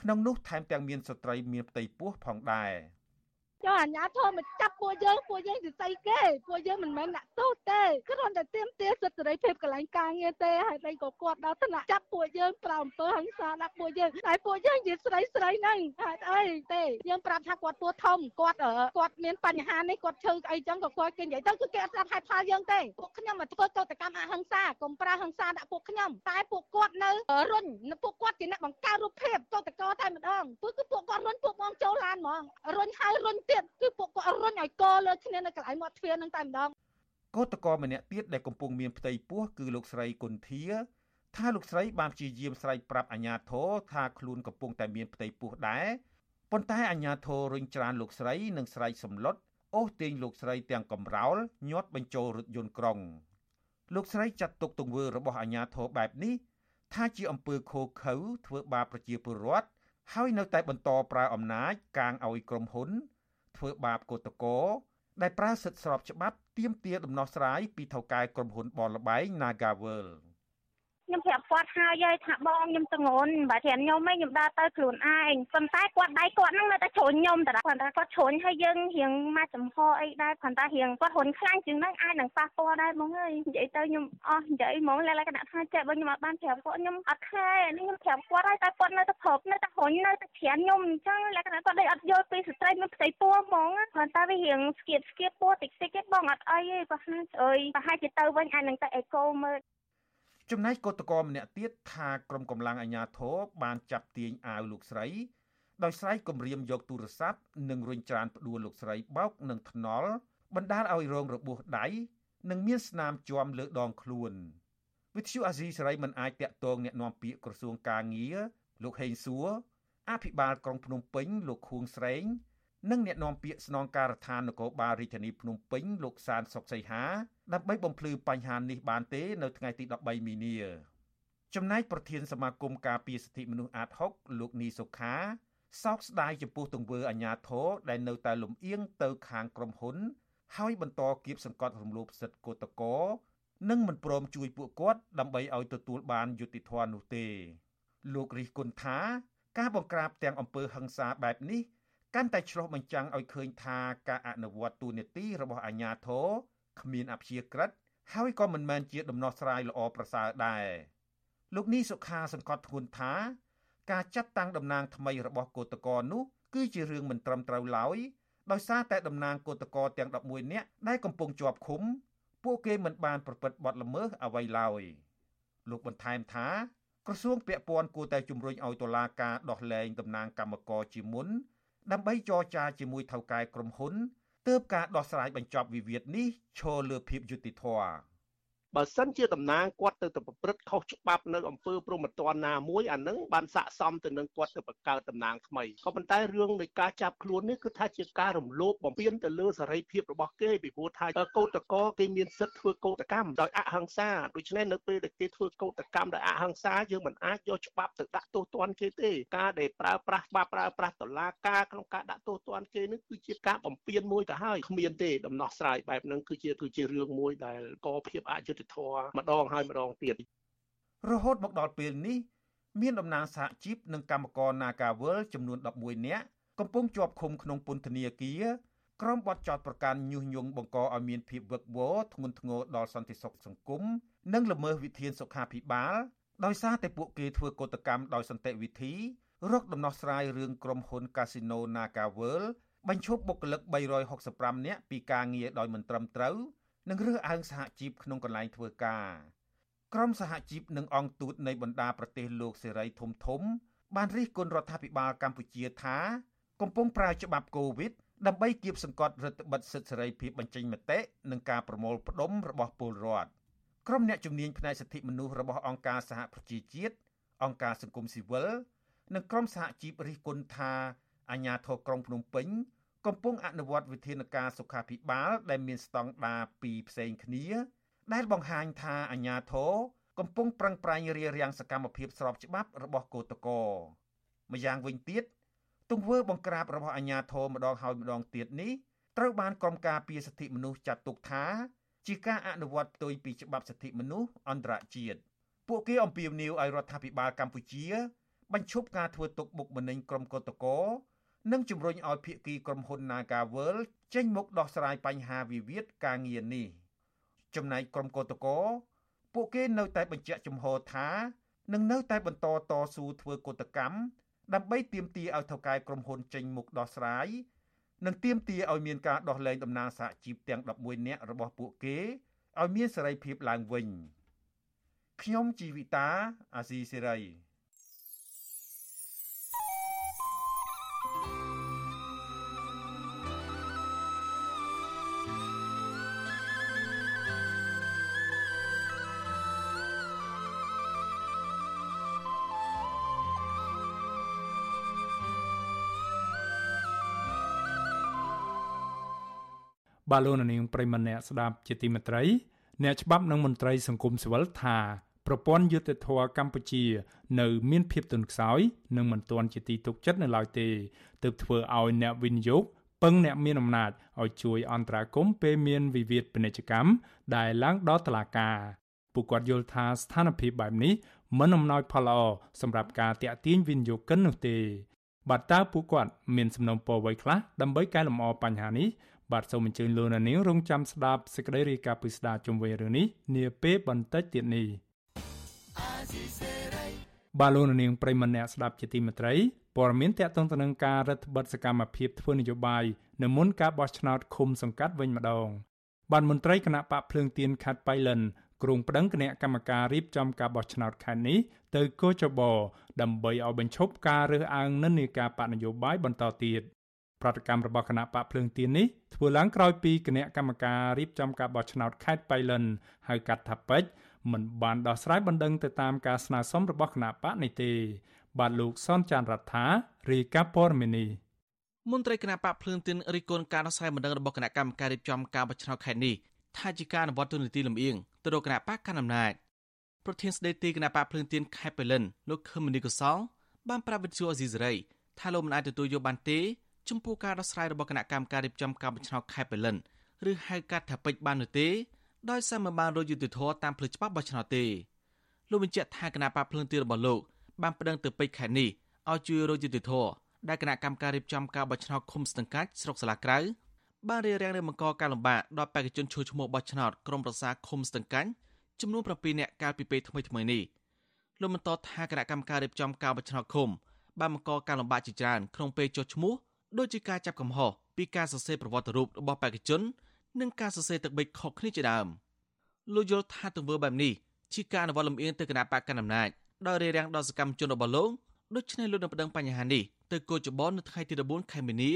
Speaker 6: ក្នុងនោះថែមទាំងមានស្ត្រីមានផ្ទៃពោះផងដែរ
Speaker 7: ចុះអាញាធមមកចាប់ពួកយើងពួកយើងជាស្អីគេពួកយើងមិនមែនអ្នកទោសទេគ្រាន់តែទាមទារសិទ្ធិសេរីភាពកន្លែងការងារទេហើយតែក៏គាត់ដល់ថ្នាក់ចាប់ពួកយើងប្រៅអំពើហិង្សាដាក់ពួកយើងតែពួកយើងជាស្រីស្រីហ្នឹងហេតុអីទេយើងប្រាប់ថាគាត់ពោះធំគាត់គាត់មានបញ្ហានេះគាត់ឈឺអីចឹងក៏គាត់គេនិយាយទៅគឺគេអត់ស្ដាប់ហេតុផលយើងទេពួកខ្ញុំមកធ្វើកតកម្មអហិង្សាកុំប្រើហិង្សាដាក់ពួកខ្ញុំតែពួកគាត់នៅរុញពួកគាត់ជាអ្នកបង្កើតរូបភាពកតកតែម្ដងគឺគឺពួកគាត់រុញពួកបងចូលឡានហ្មងរុញហើយរុញទៀតគឺពួកគាត់រុញឲ្យកលើគ្នានៅកន្លែងមាត់ទ្វារនឹងតែម្ដង
Speaker 6: កោតក្រម្នាក់ទៀតដែលកំពុងមានផ្ទៃពោះគឺលោកស្រីគុន្ធាថាលោកស្រីបានព្យាយាមស្រែកប្រាប់អាជ្ញាធរថាខ្លួនកំពុងតែមានផ្ទៃពោះដែរប៉ុន្តែអាជ្ញាធររុញច្រានលោកស្រីនិងស្រែកសម្លុតអូសទាញលោកស្រីទាំងកំរោលញាត់បញ្ចូលរថយន្តក្រុងលោកស្រីចាត់ទុកទង្វើរបស់អាជ្ញាធរបែបនេះថាជាអំពើខូខើធ្វើបាបប្រជាពលរដ្ឋហើយនៅតែបន្តប្រើអំណាចកាងឲ្យក្រុមហ៊ុន ធ្វើបាបកោតកោដែលប្រើសិទ្ធិស្របច្បាប់ទាមទារដំណោះស្រាយពីថៅកែក្រុមហ៊ុនបនលបែង Nagavel
Speaker 8: ខ្ញុំប្រាប់គាត់ហើយហើយថាបងខ្ញុំទងន់បើច្រានខ្ញុំឯងខ្ញុំដើរទៅខ្លួនឯងប៉ុន្តែគាត់ដៃគាត់ហ្នឹងនៅតែជ្រុញខ្ញុំតែគាត់ថាគាត់ជ្រុញហើយយើងរៀងមកចំហអីដែរប៉ុន្តែរៀងគាត់ហ៊ុនខ្លាំងជាងហ្នឹងអាចនឹងប៉ះពាល់ដែរបងអើយនិយាយទៅខ្ញុំអស់និយាយហ្មងលក្ខណៈថាចេះបើខ្ញុំអត់បានប្រាប់គាត់ខ្ញុំអត់ខែនេះខ្ញុំប្រាប់គាត់ហើយតែគាត់នៅតែប្រាប់នៅតែហ៊ុននៅតែច្រានខ្ញុំអញ្ចឹងលក្ខណៈគាត់ដូចអត់យល់ពីស្ត្រីមានផ្ទៃពោះហ្មងប៉ុន្តែវារៀងស្គៀបស្គៀបពោះតិចតិចទេបងអត់អីទេគាត់ថាអើយប្រហែលជាទៅវិញអាចនឹងតែអេកូមើល
Speaker 6: ចំណែកកោតក្រម្នាក់ទៀតថាក្រុមកម្លាំងអាជ្ញាធរបានចាប់ទាញអាវលោកស្រីដោយស្រែកគំរាមយកទូរស័ព្ទនិងរុញច្រានផ្ដួលលោកស្រីបោកនឹងថ្នល់បណ្ដាលឲ្យរងរបួសដៃនិងមានស្នាមជាំលើដងខ្លួនវិទ្យុអាស៊ីសេរីមិនអាចតាក់ទងអ្នកនាំពាក្យក្រសួងកាងារលោកហេងសួរអភិបាលក្រុងភ្នំពេញលោកខួងស្រេងនិងអ្នកនាំពាក្យស្នងការដ្ឋាននគរបាលរាជធានីភ្នំពេញលោកសានសុកសីហា ដើម្បីបំភ្លឺបញ្ហានេះបានទេនៅថ្ងៃទី13មីនាចំណែកប្រធានសមាគមការពារសិទ្ធិមនុស្សអាត6លោកនីសុខាសោកស្ដាយចំពោះទង្វើអាញាធរដែលនៅតែលំអៀងទៅខាងក្រុមហ៊ុន ហើយបន្តគៀបសង្កត់រំលោភសិទ្ធិកោតកោនិងមិនព្រមជួយពួកគាត់ដើម្បីឲ្យទទួលបានយុត្តិធម៌នោះទេ លោករិះគន់ថា ការបង្ក្រាបទាំងអំពើហិង្សាបែបនេះ កាន់តែឆ្លុះបញ្ចាំងឲ្យឃើញថាការអនុវត្តទូនីតិរបស់អាជ្ញាធរ គ្មានអព្យាក្រឹតហើយក៏មិនមែនជាដំណោះស្រាយល្អប្រសើរដែរលោកនេះសុខាសង្កត់ធ្ងន់ថា ការចាត់តាំងតំណាងថ្មីរបស់គឧតកោនោះគឺជារឿងមិនត្រឹមត្រូវឡើយដោយសារតែតំណាងគឧតកោទាំង11នាក់ដែលកំពុងជាប់ឃុំ ពួកគេមិនបានប្រព្រឹត្តបទល្មើសអ្វីឡើយលោកបន្ថែមថាក្រសួងពាក់ព័ន្ធគួរតែជំរុញឲ្យតុលាការដោះលែងតំណាងគណៈកម្មការជាមុនដើម្បីចរចាជាមួយថៅកែក្រុមហ៊ុន ទើបការដោះស្រាយបញ្ចប់វិវាទនេះឈរលើភាពយុត្តិធម៌
Speaker 9: បើសិនជាតំណាងគាត់ទៅទៅប្រព្រឹត្តខុសច្បាប់នៅអង្គើព្រមត្តនណាមួយអានឹងបានស័កសមទៅនឹងគាត់ទៅបង្កើតតំណាងថ្មីក៏ប៉ុន្តែរឿងនៃការចាប់ខ្លួននេះគឺថាជាការរំលោភបំពានទៅលើសេរីភាពរបស់គេពីព្រោះថាកោតកោគេមានសិទ្ធិធ្វើកោតកម្មដោយអហិង្សាដូច្នេះនៅពេលដែលគេធ្វើកោតកម្មដោយអហិង្សាយើងមិនអាចយកច្បាប់ទៅដាក់ទោសទណ្ឌគេទេការដែលប្រើប្រាស់ច្បាប់ប្រើប្រាស់តឡាការក្នុងការដាក់ទោសទណ្ឌគេនេះគឺជាការបំពានមួយទៅហើយគ្មានទេដំណោះស្រាយបែបហ្នឹងគឺជាគឺជារឿងមួយដែលកភាពអយុត្តិធម៌ម្ដងហើយម្ដងទៀត
Speaker 6: រហូតមកដល់ពេលនេះមានតំណាងសហជីពនិងកម្មករ Nagawal ចំនួន11នាក់កំពុងជាប់ឃុំក្នុងពន្ធនាគារក្រុមបទចោតប្រកាន់ញុះញង់បង្កឲ្យមានភាពវឹកវរធ្ងន់ធ្ងរដល់សន្តិសុខសង្គមនិងល្មើសវិធានសុខាភិបាលដោយសារតែពួកគេធ្វើកតកម្មដោយសន្តិវិធីរកដំណោះស្រាយរឿងក្រុមហ៊ុន Casino Naga World បញ្ឈប់បុគ្គលិក365នាក់ពីការងារដោយមិនត្រឹមត្រូវ និងរើសអើងសហជីពក្នុងកន្លែងធ្វើការក្រុមសហជីពនិងអង្គទូតនៃបណ្ដាប្រទេសលោកសេរីធំធំ បានរិះគន់រដ្ឋាភិបាលកម្ពុជាថា កំពុងប្រើច្បាប់កូវីដដើម្បីគៀបសង្កត់រដ្ឋបិទសិទ្ធិសេរីភាពបញ្ចេញមតិនិងការប្រមូលផ្ដុំរបស់ពលរដ្ឋក្រុមអ្នកជំនាញផ្នែកសិទ្ធិមនុស្សរបស់អង្គការសហប្រជាជាតិអង្គការសង្គមស៊ីវិលនិងក្រុមសហជីពរិះគន់ថាអាជ្ញាធរក្រុងភ្នំពេញ កំពុងអនុវត្តវិធានការសុខាភិបាល ដែលមានស្តង់ដារពីរផ្សេងគ្នា ដែលបង្ហាញថាអាជ្ញាធរកំពុងប្រឹងប្រែងរារាំងសកម្មភាពស្របច្បាប់របស់កោតក្រម្យ៉ាងវិញទៀតទង្វើបង្ក្រាបរបស់អាជ្ញាធរម្ដងហើយម្ដងទៀតនេះត្រូវបានក្រុមការពារសិទ្ធិមនុស្សចាត់ទុកថាជាការអនុវត្តផ្ទុយពីច្បាប់សិទ្ធិមនុស្សអន្តរជាតិពួកគេអំពាវនាវឲ្យរដ្ឋាភិបាលកម្ពុជា បញ្ឈប់ការធ្វើទុកបុកម្នេញក្រុមកោតក្រ និងជំរុញឲ្យភាគីក្រុមហ៊ុន Nagavel ចេញមុខដោះស្រាយបញ្ហាវិវាទការងារនេះ ចំណែកក្រុមកោតក្រពួកគេនៅតែបញ្ជាក់ជំហរថានឹងនៅតែបន្តតស៊ូធ្វើកោតកម្មដើម្បីទាមទារឲ្យថៅកែក្រុមហ៊ុនចេញមុខដោះស្រាយនិងទាមទារឲ្យមានការដោះលែងតំណាងសហជីពទាំង11នាក់របស់ពួកគេឲ្យមានសេរីភាពឡើងវិញខ្ញុំជីវិតាអាស៊ីសេរី
Speaker 1: បាទលោកនាងប្រិមម្នាក់ស្ដាប់ជាទីមេត្រីអ្នកច្បាប់និងមន្ត្រីសង្គមស៊ីវិលថាប្រព័ន្ធយុត្តិធម៌កម្ពុជា នៅ មានភាពទន់ខ្សោយនិងមិនទាន់ជាទីទុកចិត្តនៅឡើយទេទើបធ្វើឲ្យអ្នកវិនិយោគពឹងអ្នកមានអំណាចឲ្យជួយអន្តរាគមន៍ពេលមានវិវាទពាណិជ្ជកម្មដែលឡើងដល់តុលាការពួកគាត់យល់ថាស្ថានភាពបែបនេះមិនអំណោយផលល្អសម្រាប់ការតាក់ទាញវិនិយោគិននោះទេបាទតើពួកគាត់មានសំណុំពរអ្វីខ្លះដើម្បីកែលម្អបញ្ហានេះ បាទសូមអញ្ជើញលោកនាងរងចាំស្ដាប់សេចក្តីរាយការណ៍ពិស្ដារជុំវិញរឿងនេះនាពេលបន្តិចទៀតនេះបាទលោកនាងប្រិមម្នាក់ស្ដាប់ជាទីមេត្រីព័ត៌មានតកតងទៅនឹងការរដ្ឋបတ်សកម្មភាពធ្វើនយោបាយនៅមុនការបោះឆ្នោតឃុំសង្កាត់វិញម្ដងបានមន្ត្រីគណៈបកភ្លើងទៀនខេត្តបៃលិនក្រុងប្តឹងគណៈកម្មការរៀបចំការបោះឆ្នោតខេត្តនេះទៅកោចបដើម្បីឲ្យបញ្ឈប់ការរើសអើងនិន្នាការបកនយោបាយបន្តទៀត ប្រតិកម្មរបស់គណៈបកភ្លើងទៀននេះធ្វើឡើងក្រោយពីគណៈកម្មការរៀបចំការបោះឆ្នោតខេត្តបៃលិនហៅកាត់ថាពេជ្រមិនបានដោះស្រាយបណ្ដឹងទៅតាមការស្នើសុំរបស់គណៈបកនេះទេ បាទលោកសនចានរដ្ឋារាយការណ៍ព័ត៌មាននេះ
Speaker 10: មន្ត្រីគណៈបកភ្លើងទៀនរិះគន់ការដោះស្រាយបណ្ដឹងរបស់គណៈកម្មការរៀបចំការបោះឆ្នោតខេត្តនេះថាជាការអនុវត្តទូនីតិលំអៀងទៅរកគណៈបកកណ្ដាលអំណាចប្រធានស្ដីទីគណៈបកភ្លើងទៀនខេត្តបៃលិនលោកខឹមមនីកុសលបានប្រាប់វិទ្យុអេស៊ីសេរីថាលោកមិនអាចទទួលយកបានទេ ចំពោះការដោះស្រាយរបស់គណៈកម្មការរៀបចំការបោះឆ្នោតខេត្តបេលិនឬហៅកាត់ថាពេជ្របាននោះទេដោយសារមិនបានរយុទ្ធធរតាមផ្លូវច្បាប់បោះឆ្នោតទេលោកបញ្ជាក់ថាគណៈបកភ្លើងទីរបស់លោកបានប្តឹងទៅពេជ្រខេត្តនេះឲ្យជួយរយុទ្ធធរដែលគណៈកម្មការរៀបចំការបោះឆ្នោតឃុំស្ទឹងកាច់ស្រុកសាឡាក្រៅបានរៀបរៀងនឹងបង្កការលំបាកដល់បេក្ខជនឈ្មោះឈ្មោះបោះឆ្នោតក្រុមប្រសាឃុំស្ទឹងកាច់ចំនួន7នាក់កាលពីពេលថ្មីថ្មីនេះលោកបន្តថាគណៈកម្មការរៀបចំការបោះឆ្នោតឃុំបានបង្កការលំបាកជាច្រើនក្នុងពេលចុះឈ្មោះ ដូចជាការចាប់កំហុសពីការសរសេរប្រវត្តិរូបរបស់បេក្ខជន និងការសរសេរទឹកបិចខុសគ្នាជាដើមលោកយល់ថាទង្វើបែបនេះជាការអនុវត្តលំអៀងទៅគណៈបកកណ្ដាលអំណាចដោយរារាំងដល់សកម្មជនរបស់លោកដូច្នេះលោកនឹងប្តឹងបញ្ហានេះទៅគូចបននៅថ្ងៃទី14ខែមីនា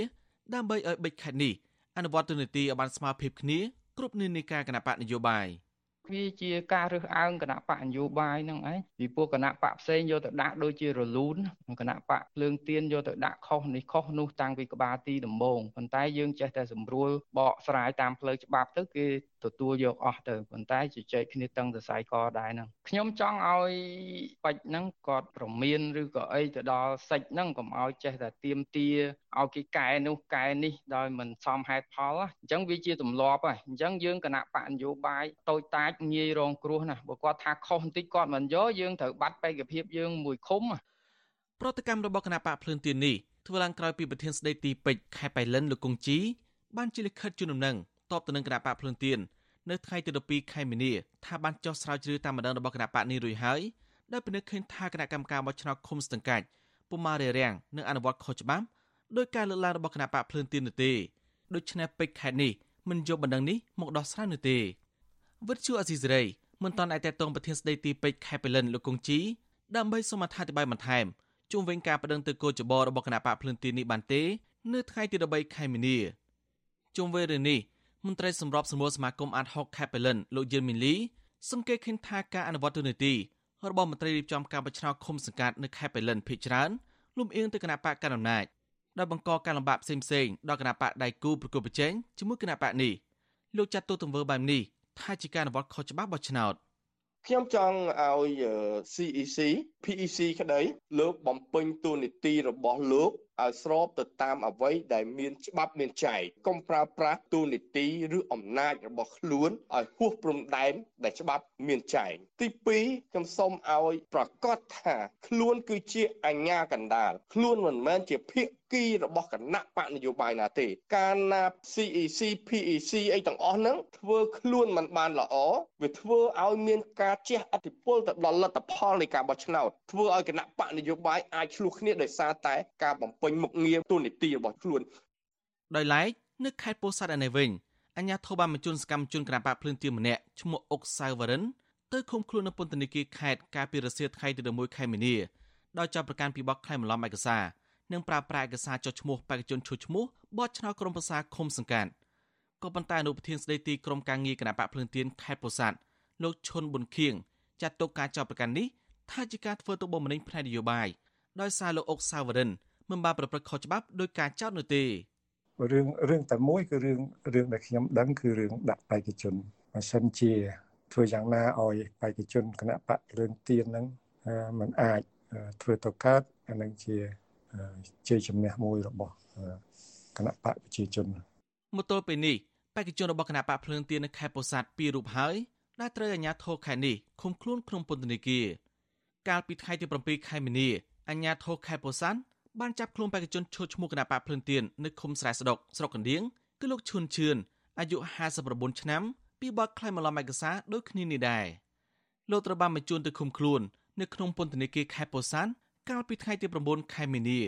Speaker 10: ដើម្បីឲ្យបិចខេត្តនេះអនុវត្តទូនីតិឲ្យបានស្មើភាពគ្នាគ្រប់និន្នាការគណៈបកនយោបាយ។
Speaker 11: វាជាការរើសអើងគណៈបកនយោបាយហ្នឹងឯងពីពួកគណៈបកផ្សេងយកទៅដាក់ដូចជារលូនគណៈបកភ្លើងទៀនយកទៅដាក់ខុសនេះខុសនោះតាំងពីក្បាលទីដំបូងប៉ុន្តែយើងចេះតែសម្រួលបកស្រាយតាមផ្លូវច្បាប់ទៅគេ ទទួលយកអស់ទៅប៉ុន្តែជជែកគ្នាតឹងសរសៃកដែរហ្នឹងខ្ញុំចង់ឲ្យបាច់ហ្នឹងគាត់ប្រមានឬក៏អីទៅដល់សិចហ្នឹងកុំឲ្យចេះតែទៀមទាឲ្យគេកែនោះកែនេះដោយមិនសមហេតុផលអញ្ចឹងវាជាទម្លាប់ហើយអញ្ចឹងយើងគណៈបកនយោបាយតូចតាចងាយរងគ្រោះណាបើគាត់ថាខុសបន្តិចគាត់មិនយកយើងត្រូវបាត់បេក្ខភាពយើងមួយឃុំ
Speaker 10: ប្រតិកម្មរបស់គណៈបកភ្លើនទៀននេះធ្វើឡើងក្រោយពីប្រធានស្ដីទីពេជ្រខេត្តបៃលិនលោកគង្ជីបានជាលិខិតជូនដំណឹង តបទៅនឹងគណៈបកភ្លើនទៀននៅថ្ងៃទី12ខែមីនាថាបានចុះស្រាវជ្រាវតាមម្ដងរបស់គណៈបកនេះរួចហើយដោយពិនិត្យឃើញថាគណៈកម្មការបោះឆ្នោតឃុំស្ទឹងកាច់ពុំបានរារាំងនិងអនុវត្តខុសច្បាប់ដោយការលើកឡើងរបស់គណៈបកភ្លើនទៀននោះទេដូច្នេះពេជ្រខេត្តនេះមិនយកបណ្ដឹងនេះមកដោះស្រាយនោះទេវិទ្យុអស៊ីសេរីមិនតាន់អាចតតងប្រធានស្ដីទីពេជ្រខេត្តបលិនលោកកុងជីដើម្បីសូមអធិប្បាយបន្ថែមជុំវិញការបដិងទៅគោចបរបស់គណៈបកភ្លើនទៀននេះបានទេ នៅថ្ងៃទី13ខែមីនាជុំវិញរឿងនេះ មន្ត្រីសម្របសម្រួលសមាគមអាត6ខេត្តបលិនលោកយឿនមីលីសង្កេតឃើញថាការអនុវត្តទូនីតិរបស់មន្ត្រីរៀបចំការបោះឆ្នោតឃុំសង្កាត់នៅខេត្តបលិនភិជាច្រើនលំអៀងទៅគណៈបកកណ្ដាលអំណាចដែលបង្កការលំបាកផ្សេងៗដល់គណៈបកដៃគូប្រគល់ប្រជែងជាមួយគណៈបកនេះលោកចាត់ទូទង្វើបែបនេះថាជាការអនុវត្តខុសច្បាប់បោះឆ្នោត
Speaker 12: ខ្ញុំចង់ឲ្យ CEC PEC ក្តីលោកបំពេញតួនាទីរបស់លោកឲ្យស្របទៅតាមអ្វីដែលមានច្បាប់មានចែងកុំប្រើប្រាស់ទូនីតិឬអំណាចរបស់ខ្លួនឲ្យហួសព្រំដែនដែលច្បាប់មានចែងទី2ខ្ញុំសូមឲ្យប្រកាសថាខ្លួនគឺជាអញ្ញាកណ្ដាលខ្លួនមិនមែនជាភាគីរបស់គណៈបកនយោបាយណាទេ ការណា CEC PEC អីទាំងអស់ហ្នឹងធ្វើខ្លួនមិនបានល្អវាធ្វើឲ្យមានការជះឥទ្ធិពលទៅដល់លទ្ធផលនៃការបោះឆ្នោតធ្វើឲ្យគណៈបកនយោបាយអាចឆ្លោះគ្នាដោយសារតែការបំពេញមុខងារទូនីតិរបស់ខ្លួន
Speaker 10: ដោយឡែកនៅខេត្តពោធិ៍សាត់ឯនេះវិញអញ្ញាធិបាលបញ្ជូនសកម្មជនគណបកភ្លើងទៀនម្នាក់ឈ្មោះអុកសៅវរិនទៅឃុំខ្លួននៅពន្ធនាគារខេត្តកាលពីរសៀលថ្ងៃទី11ខែមីនាដោយចាប់ប្រកាន់ពីបទក្លែងបន្លំឯកសារនិងប្រើប្រាស់ឯកសារចុះឈ្មោះបេក្ខជនឈួឈ្មោះបោះឆ្នោតក្រុមប្រឹក្សាឃុំសង្កាត់ក៏ប៉ុន្តែអនុប្រធានស្ដីទីក្រុមការងារគណបកភ្លើងទៀនខេត្តពោធិ៍សាត់លោកឈុនប៊ុនខៀងចាត់ទុកការចាប់ប្រកាន់នេះថាជាការធ្វើទុកបុកម្នេញផ្នែកនយោបាយដោយសារលោកអុកសាវរិន មិនបានប្រព្រឹត្តខុសច្បាប់ដោយការចោទនោះទេ
Speaker 13: រឿងរឿងតែមួយគឺរឿងរឿងដែលខ្ញុំដឹងគឺរឿងដាក់បេក្ខជនបើសិនជាធ្វើយ៉ាងណាឲ្យបេក្ខជនគណៈបករឿងទៀនហ្នឹងมันអាចធ្វើទៅកើតអានឹងជាជ័យជំនះមួយរបស់គណៈបកប្រជាជន
Speaker 10: មកទល់ពេលនេះបេក្ខជនរបស់គណៈបកភ្លើងទៀននៅខេត្តពោធិ៍សាត់ពីររូបហើយដែលត្រូវអាជ្ញាធរខេត្តនេះឃុំខ្លួនក្នុងពន្ធនាគារកាលពីថ្ងៃទី7ខែមីនាអាជ្ញាធរខេត្តពោធិ៍សាត់ បានចាប់ខ្លួនបេក្ខជនឈុតឈ្មោះគណៈបកភ្លឿនទៀននៅឃុំស្រែស្ដុកស្រុកកណ្ដៀងគឺលោកឈុនឈឿនអាយុ59ឆ្នាំពីបទក្លែងបន្លំឯកសារដូចគ្នានេះដែរលោកត្រូវបានបញ្ជូនទៅឃុំខ្លួននៅក្នុងពន្ធនាគារខេត្តពោធិ៍សាត់កាលពីថ្ងៃទី9ខែមីនា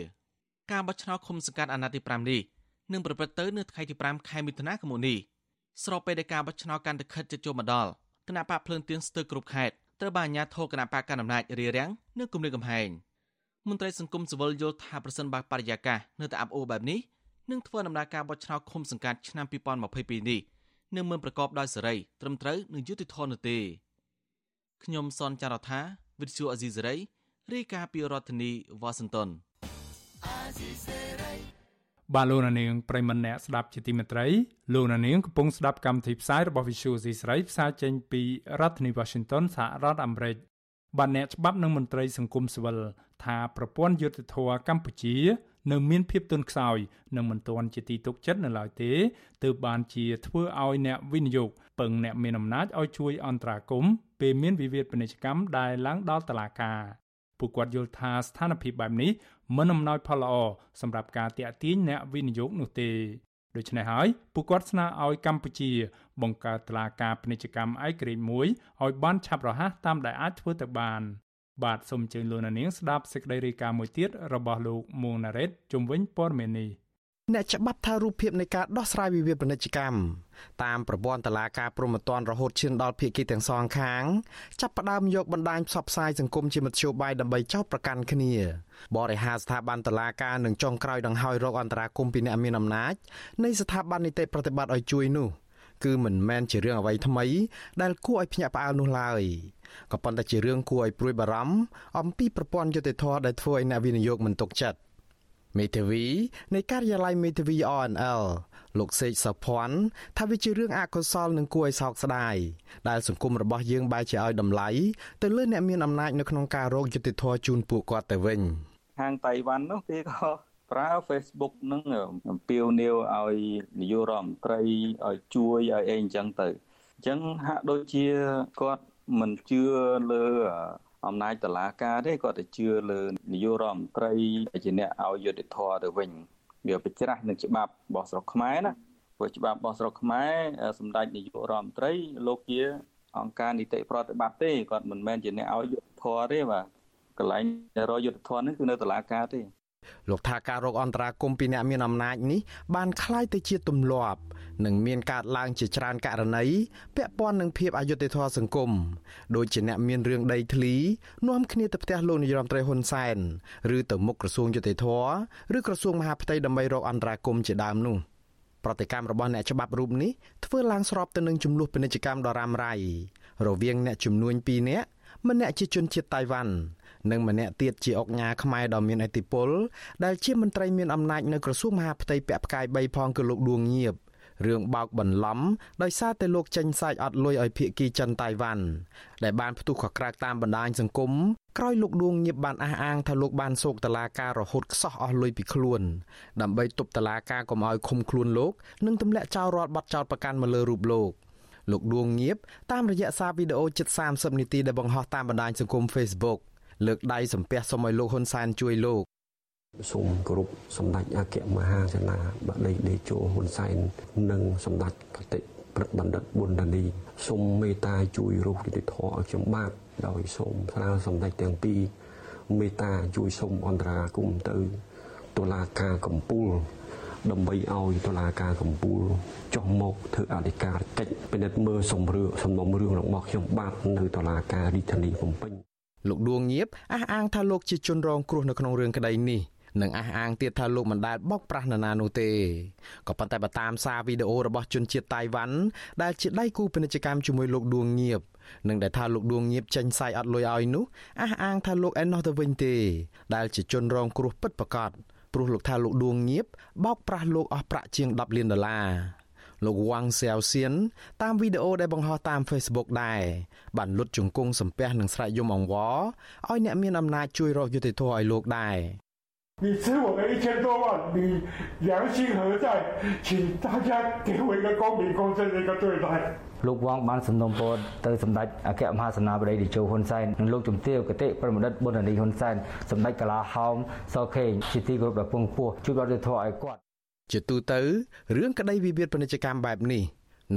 Speaker 10: ការបោះឆ្នោតឃុំសង្កាត់អាណត្តិទី5នេះនឹងប្រព្រឹត្តទៅនៅថ្ងៃទី5ខែមិថុនាឆ្នាំនេះស្របពេលដែលការបោះឆ្នោតកាន់តែខិតជិតចូលមកដល់គណៈបកភ្លើងទៀនស្ទើរគ្រប់ខេត្តត្រូវបានអាជ្ញាធរគណៈបកកណ្ដាលអំណាចរារាំងនិងគម្រាមកំហែង មន្ត្រីសង្គមស៊ីវិលយល់ថាប្រសិនបើបរិយាកាសនៅតែអាប់អួរបែបនេះនឹងធ្វើដំណើរការបោះឆ្នោតឃុំសង្កាត់ឆ្នាំ2022នេះនឹងមិនប្រកបដោយសេរីត្រឹមត្រូវនិងយុត្តិធម៌នោះទេខ្ញុំសនចាររថាវិទ្យុអេស៊ីសេរីរាយការណ៍ពីរដ្ឋធានីវ៉ាស៊ីនតោន
Speaker 1: បាទលោកនាងប្រិមម្នាក់ស្ដាប់ជាទីមេត្រីលោកនាងកំពុងស្ដាប់កម្មវិធីផ្សាយរបស់ Visual C ស្រីផ្សាយចេញពីរដ្ឋធានី Washington សហរដ្ឋអាមេរិកបាទអ្នកច្បាប់និងមន្ត្រីសង្គមស៊ីវិល ថាប្រព័ន្ធយុត្តិធម៌កម្ពុជានៅមានភាពទន់ខ្សោយនិងមិនទាន់ជាទីទុកចិត្តនៅឡើយទេទើបបានជាធ្វើឲ្យអ្នកវិនិយោគពឹងអ្នកមានអំណាចឲ្យជួយអន្តរាគមន៍ពេលមានវិវាទពាណិជ្ជកម្មដែលឡើងដល់តុលាការពួកគាត់យល់ថាស្ថានភាពបែបនេះមិនអំណោយផលល្អសម្រាប់ការតាក់ទាញអ្នកវិនិយោគនោះទេដូច្នេះហើយពួកគាត់ស្នើឲ្យកម្ពុជា បង្កើតតុលាការពាណិជ្ជកម្មឯករាជ្យមួយឲ្យបានឆាប់រហ័សតាមដែលអាចធ្វើទៅបាន បាទសូមអញ្ជើញលោកនាងស្ដាប់សេចក្តីរាយការណ៍មួយទៀតរបស់លោកមួងណារ៉េតជំវិញព័ត៌មាននេះ
Speaker 2: អ្នកច្បាប់ថារូបភាពនៃការដោះស្រាយវិវាទពាណិជ្ជកម្មតាមប្រព័ន្ធតឡាការព្រហ្មទណ្ឌរហូតឈានដល់ភាគីទាំងសងខាងចាប់ផ្ដើមយកបណ្ដាញផ្សព្វផ្សាយសង្គមជាមធ្យោបាយដើម្បីចោទប្រកាន់គ្នាបរិហាស្ថាប័នតឡាការនឹងចុងក្រោយដង្ហើយរកអន្តរាគមពីអ្នកមានអំណាចនៃស្ថាប័ននីតិប្រតិបត្តិឲ្យជួយនោះ គឺមិនមែនជារឿងអ្វីថ្មី ដែលគួរឲ្យភ្ញាក់ផ្អើលនោះឡើយក៏ប៉ុន្តែជារឿងគួរឲ្យព្រួយបារម្ភអំពីប្រព័ន្ធយុតិធធដែលធ្វើឲ្យអ្នកវិនិយោគមិនទុកចិត្តមេធាវីនៃការិយាល័យមេធាវី RNL លោកសេកសុភ័ណ្ឌថាវាជារឿងអកុសលនិងគួរឲ្យសោកស្ដាយដែលសង្គមរបស់យើងបែរជាឲ្យតម្លៃទៅលើអ្នកមានអំណាចនៅក្នុងការរកយុត្តិធម៌ជូនពួកគាត់ទៅវិញ
Speaker 14: ខាងតៃវ៉ាន់នោះគេក៏ ប្រើ Facebook នឹងអំពាវនាវឲ្យនាយករដ្ឋមន្ត្រីឲ្យជួយឲ្យអីអញ្ចឹងទៅអញ្ចឹងហាក់ដូចជាគាត់មិនជឿលើអំណាចតឡាការទេគាត់ទៅជឿលើនាយករដ្ឋមន្ត្រីជាអ្នកឲ្យយុត្តិធម៌ទៅវិញវាប្រច្រាស់នឹងច្បាប់របស់ស្រុកខ្មែរណាព្រោះច្បាប់របស់ស្រុកខ្មែរសម្ដេចនាយករដ្ឋមន្ត្រីលោកជាអង្គការនីតិប្រតិបត្តិទេគាត់មិនមែនជាអ្នកឲ្យយុត្តិធម៌ទេបាទកន្លែងរយុទ្ធធននេះគឺនៅតុលាការទេ
Speaker 2: លោកថាការរកអន្តរាគមពីអ្នកមានអំណាចនេះបានคล้ายទៅជាទម្លាប់និងមានកើតឡើងជាច្រើនករណីពាក់ព័ន្ធនឹងភាពអយុត្តិធម៌សង្គមដូចជាអ្នកមានរឿងដីធ្លីនាំគ្នាទៅផ្ទះលោកនាយរដ្ឋមន្ត្រីហ៊ុនសែនឬទៅមុខក្រសួងយុត្តិធម៌ឬក្រសួងមហាផ្ទៃដើម្បីរកអន្តរាគមជាដើមនោះប្រតិកម្មរបស់អ្នកច្បាប់រូបនេះធ្វើឡើងស្របទៅនឹងចំនួនពាណិជ្ជកម្មដ៏រ៉ាំរ៉ៃរវាងអ្នកជំនួញ2នាក់ម្នាក់ជាជនជាតិតៃវ៉ាន់ និងម្នាក់ទៀតជាអុកញ៉ាខ្មែរដ៏មានឥទ្ធិពលដែលជាមន្ត្រីមានអំណាចនៅក្រសួងមហាផ្ទៃពាក់ផ្កាយ3ផងគឺលោកដួងងៀបរឿងបោកបន្លំដោយសារតែលោកចេញសាច់អត់លុយឲ្យភៀកគីចិនតៃវ៉ាន់ដែលបានផ្ទុះខក្រាកតាមបណ្ដាញសង្គមក្រោយលោកដួងញៀបបានអះអាងថាលោកបានសោកតឡាការរហូតខ្សោះអស់លុយពីខ្លួនដើម្បីទប់តឡាការកុំឲ្យឃុំខ្លួនលោកនិងទម្លាក់ចោលរាល់បទចោទប្រកាន់មកលើរូបលោកលោកដួងងៀបតាមរយៈសារវីដេអូជិត30នាទីដែលបង្ហោះតាមបណ្ដាញសង្គម Facebook លើកដៃសំពះសូមឲ្យលោកហ៊ុនសែនជួយលោក
Speaker 15: សូមគោរពសម្ដេចអគ្គមហាសេនាបតីដេជោហ៊ុនសែននិងសម្ដេចកតិព្រឹទ្ធបណ្ឌិតប៊ុនដានីសូមមេត្តាជួយរស់យុតិធម៌ឲ្យខ្ញុំបាទដោយសូមស្នើសម្ដេចទាំងពីរមេត្តាជួយសូមអន្តរាគមទៅតុលាការកំពូលដើម្បីឲ្យតុលាការកំពូលចុះមកធ្វើអធិការកិច្ចពិនិត្យមើលសំរឿងសំណុំរឿងរបស់ខ្ញុំបាទនៅតុលាការរាជធានីភ្នំពេញ
Speaker 2: លោកដួងងៀបអះអាងថាលោកជាជនរងគ្រោះនៅក្នុងរឿងក្តីនេះនិងអះអាងទៀតថាលោកមិនដែលបោកប្រាស់នរណានោះទេក៏ប៉ុន្តែបើតាមសារវីដេអូរបស់ជនជាតិតៃវ៉ាន់ដែលជាដៃគូពាណិជ្ជកម្មជាមួយលោកដួងងៀបនិងដែលថាលោកដួងងៀបចេញសាយអត់លុយឲ្យនោះអះអាងថាលោកឯណោះទៅវិញទេ ដែលជាជនរងគ្រោះពិតប្រាកដព្រោះលោកថាលោកដួងងៀបបោកប្រាស់លោកអស់ប្រាក់ជាង10លានដុល្លារ លោកវ៉ាងសៀវសៀនតាមវីដេអូដែលបង្ហោះតាម Facebook ដែរបានលុតជង្គង់សំពះនឹងស្រែកយំអង្វរឲ្យអ្នកមានអំណាចជួយរកយុត្តិធម៌ឲ្យលោកដែរ
Speaker 16: 你吃我的一千多万，你良心何在？请大家给我一个公平公正的一个对待。
Speaker 17: លោកវងបានសំណូមពរទៅសម្ដេចអគ្គមហាសេនាបតីតេជោហ៊ុនសែននិងលោកជំទាវគតិប្រមដិតប៊ុននីហ៊ុនសែនសម្ដេចកាឡាហោមសខេងជាទីគោរពដ៏ពងពោះជួយបរិទ្ធធម៌ឲ្យគាត់
Speaker 2: ជាទូទៅរឿងក្តីវិវាទពាណិជ្ជកម្មបែបនេះ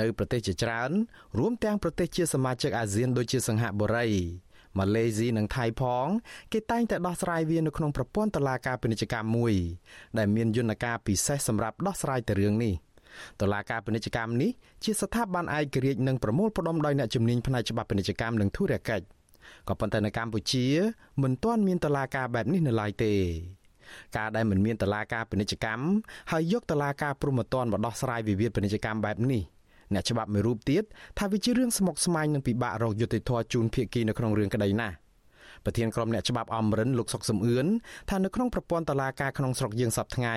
Speaker 2: នៅប្រទេសជាច្រើន រួមទាំងប្រទេសជាសមាជិកអាស៊ានដូចជាសិង្ហបុរីម៉ាឡេស៊ីនិងថៃផង គេតែងតែដោះស្រាយវានៅក្នុងប្រព័ន្ធតុលាការពាណិជ្ជកម្មមួយ ដែលមានយន្តការពិសេសសម្រាប់ដោះស្រាយទៅរឿងនេះតុលាការពាណិជ្ជកម្មនេះជាស្ថាប័នឯករាជ្យនិងប្រមូលផ្ដុំដោយអ្នកជំនាញផ្នែកច្បាប់ពាណិជ្ជកម្មនិងធុរកិច្ចក៏ប៉ុន្តែនៅកម្ពុជាមិនទាន់មានតុលាការបែបនេះនៅឡើយទេ ការដែលមិនមានតឡាការពាណិជ្ជកម្មហើយយកតឡាការព្រំប្រទានមកដោះស្រាយវិវាទពាណិជ្ជកម្មបែបនេះអ្នកច្បាប់មួយរូបទៀតថាវាជារឿងស្មុគស្មាញនិងពិបាករកយុត្តិធម៌ជូនភាគីនៅក្នុងរឿងក្តីណាស់ប្រធានក្រុមអ្នកច្បាប់អមរិនលោកសុកសំអឿនថានៅក្នុងប្រព័ន្ធតឡាការក្នុងស្រុកយើងសប្តាហ៍ថ្ងៃ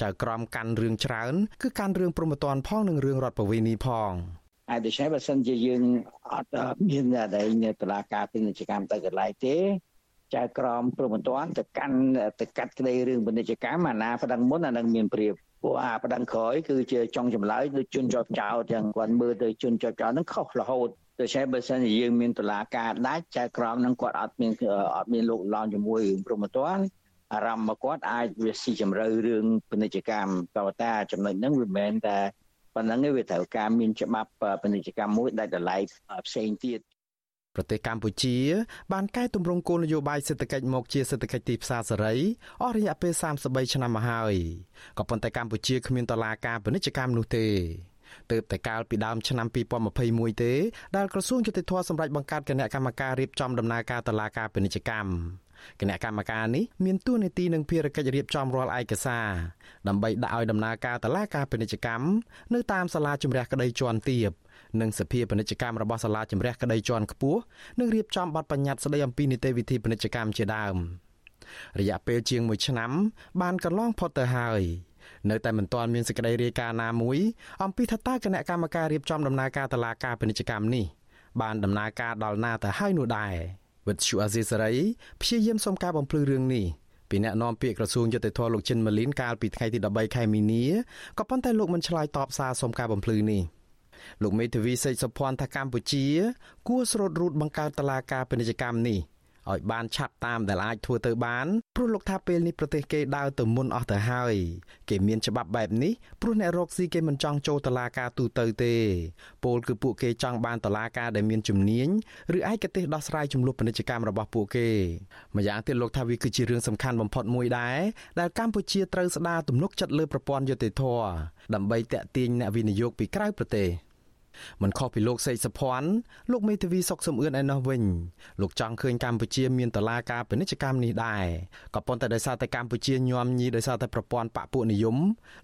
Speaker 2: ចៅក្រមកាន់រឿងច្រើនគឺកាន់រឿងព្រំប្រទានផងនិងរឿងរដ្ឋប្រវេណីផង
Speaker 18: ហើយដូច្នេះបើសិនជាយើងអត់មានតែនៅតឡាការពាណិជ្ជកម្មទៅកន្លែងទេ ចៅក្រមព្រមតាន់ទៅកាន់ទៅកាត់ក្តីរឿងពាណិជ្ជកម្មអាណាប្តឹងមុនអានឹងមានព្រៀបពួកអាប្តឹងក្រោយគឺជាចង់ចម្លើយដូចជនជាប់ចោតទាំងគាត់មើលទៅជនជាប់ចោតនឹងខុសរហូតដូច្នេះបើសិនជាយើងមានតឡាការដាច់ចៅក្រមនឹងគាត់អត់មានអត់មានលោកឡងជាមួយរឿងព្រមតាន់អារម្មណ៍មកគាត់អាចវាស៊ីជម្រៅរឿងពាណិជ្ជកម្មក៏តែចំណុចហ្នឹងវាមិនមែនតែប៉ុណ្ណឹងទេវាត្រូវការមានច្បាប់ពាណិជ្ជកម្មមួយដែលតម្លៃផ្សេងទៀត
Speaker 2: ប្រទេសកម្ពុជា បានកែតម្រង់គោលនយោបាយសេដ្ឋកិច្ចមកជាសេដ្ឋកិច្ចទីផ្សារសេរីអស់រយៈពេល33ឆ្នាំមកហើយក៏ប៉ុន្តែកម្ពុជាគ្មានតឡាការពាណិជ្ជកម្មនោះទេទើបតែកាលពីដើមឆ្នាំ2021ទេដែលក្រសួងយុតិធធសម្រាប់បង្កើតគណៈកម្មការរៀបចំដំណើរការតឡាការពាណិជ្ជកម្មគណៈកម្មការនេះមានតួនាទីនិងភារកិច្ចរៀបចំរាល់ឯកសារដើម្បីដាក់ឲ្យដំណើរការតឡាការពាណិជ្ជកម្មនៅតាមសាលាជំរះក្តីជាន់ទាប និងសភាពាណិជ្ជកម្មរបស់សាលាជំរះក្តីជាន់ខ្ពស់និងរៀបចំបទបញ្ញត្តិស្តីអំពីនីតិវិធីពាណិជ្ជកម្មជាដើមរយៈពេលជាង1ឆ្នាំ បានកន្លងផុតទៅហើយនៅតែមិនទាន់មានសេចក្តីរាយការណ៍ណាមួយអំពីថាតើគណៈកម្មការរៀបចំដំណើរការតឡាការពាណិជ្ជកម្មនេះបានដំណើរការដល់ណាទៅហើយនោះដែរវិទ្យុអាស៊ីសេរីព្យាយាមសុំការបំភ្លឺរឿងនេះពីអ្នកនាំពាក្យក្រសួងយុតិធធលោកចិនម៉ាលីនកាលពីថ្ងៃទី13ខែមីនាក៏ប៉ុន្តែលោកមិនឆ្លើយតបសារសុំការបំភ្លឺនេះ លោកមេធាវីសេកសុភ័ណ្ឌថាកម្ពុជា គួរស្រោតរូតបង្កើតតឡាការពាណិជ្ជកម្មនេះឲ្យបានឆាប់តាមដែលអាចធ្វើទៅបានព្រោះលោកថាពេលនេះប្រទេសគេដើរទៅមុនអស់ទៅហើយគេមានច្បាប់បែបនេះព្រោះអ្នករកស៊ីគេមិនចង់ចូលតុលាការទូទៅទេពលគឺពួកគេចង់បានតុលាការដែលមានជំនាញឬឯកទេសដោះស្រាយចំនួនពាណិជ្ជកម្មរបស់ពួកគេម្យ៉ាងទៀតលោកថាវាគឺជារឿងសំខាន់បំផុតមួយដែរដែលកម្ពុជាត្រូវស្ដារទំនុកចិត្តលើប្រព័ន្ធយុតិធធដើម្បីតាក់ទាញអ្នកវិនិយោគពីក្រៅប្រទេស មិនខុសពីលោកសេកសុភ័ណ្ឌលោកមេធាវីសុកសំអឿនឯណោះវិញលោកចង់ឃើញកម្ពុជាមានតឡាការពាណិជ្ជកម្មនេះដែរក៏ប៉ុន្តែដោយសារតែកម្ពុជាញោមញីដោយសារតែប្រព័ន្ធបកពួកនិយម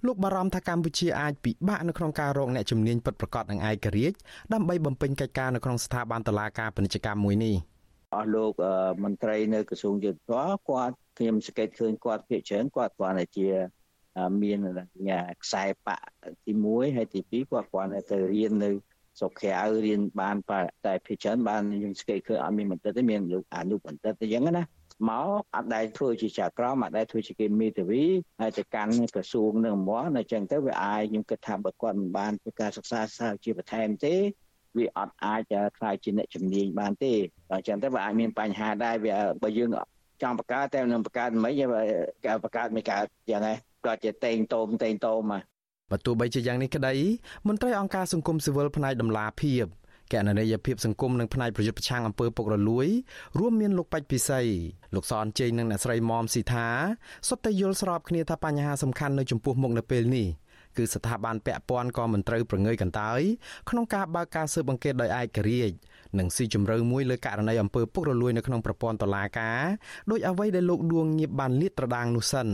Speaker 2: លោកបារម្ភថាកម្ពុជាអាចពិបាកនៅក្នុងការរកអ្នកជំនាញពិតប្រាកដនិងឯករាជ្យដើម្បីបំពេញកិច្ចការនៅក្នុងស្ថាប័នតឡាការពាណិជ្ជកម្មមួយនេះ
Speaker 18: អស់លោកមន្ត្រីនៅក្រសួងយុទ្ធសាស្ត្រគាត់ខ្ញុំសង្កេតឃើញគាត់ភាគច្រើនគាត់គ្រាន់តែជា មានខ្សែបកទី1ហើយទី2គាត់គ្រាន់តែទៅរៀននៅស្រុកក្រៅរៀនបានតែភាគច្រើនបានយើងស្គាល់ឃើញអត់មានបណ្ឌិតទេមានលោកអនុបណ្ឌិតអញ្ចឹងណាមកអត់ដែលធ្វើជាចក្រមអត់ដែលធ្វើជាគេមេធាវីហើយទៅកាន់ក្រសួងនឹងមកអញ្ចឹងទៅវាអាចខ្ញុំគិតថាបើគាត់មិនបានធ្វើការសិក្សាសាជាបន្ថែមទេវាអត់អាចខ្លាយជាអ្នកជំនាញបានទេអញ្ចឹងទៅវាអាចមានបញ្ហាដែរវាបើយើងចង់បង្កើតតែនឹងបង្កើតមិនគេបង្កើតមិនកើតយ៉ាងណា គាត់ជាតេងតោមតេងតោមមក
Speaker 2: បើទោះបីជាយ៉ាងនេះក្តីមន្ត្រីអង្គការសង្គមស៊ីវិលផ្នែកដំឡាភិបកណន័យភាពសង្គមនិងផ្នែកប្រយុទ្ធប្រឆាំងអំពើពុករលួយរួមមានលោកបាច់ពិសីលោកសនជេងនិងអ្នកស្រីមុំស៊ីថាសុទ្ធតែយល់ស្របគ្នាថាបញ្ហាសំខាន់នៅចំពោះមុខនៅពេលនេះគឺស្ថាប័នពាក់ព័ន្ធក៏មិនត្រូវប្រងើយកន្តើយក្នុងការបើកការស៊ើបអង្កេតដោយឯករាជ្យ និងស៊ីជម្រៅមួយលើករណីអំពើពុករលួយនៅក្នុងប្រព័ន្ធតុលាការដោយអ្វីដែលលោកដួងងៀបបានលាតត្រដាងនោះសិន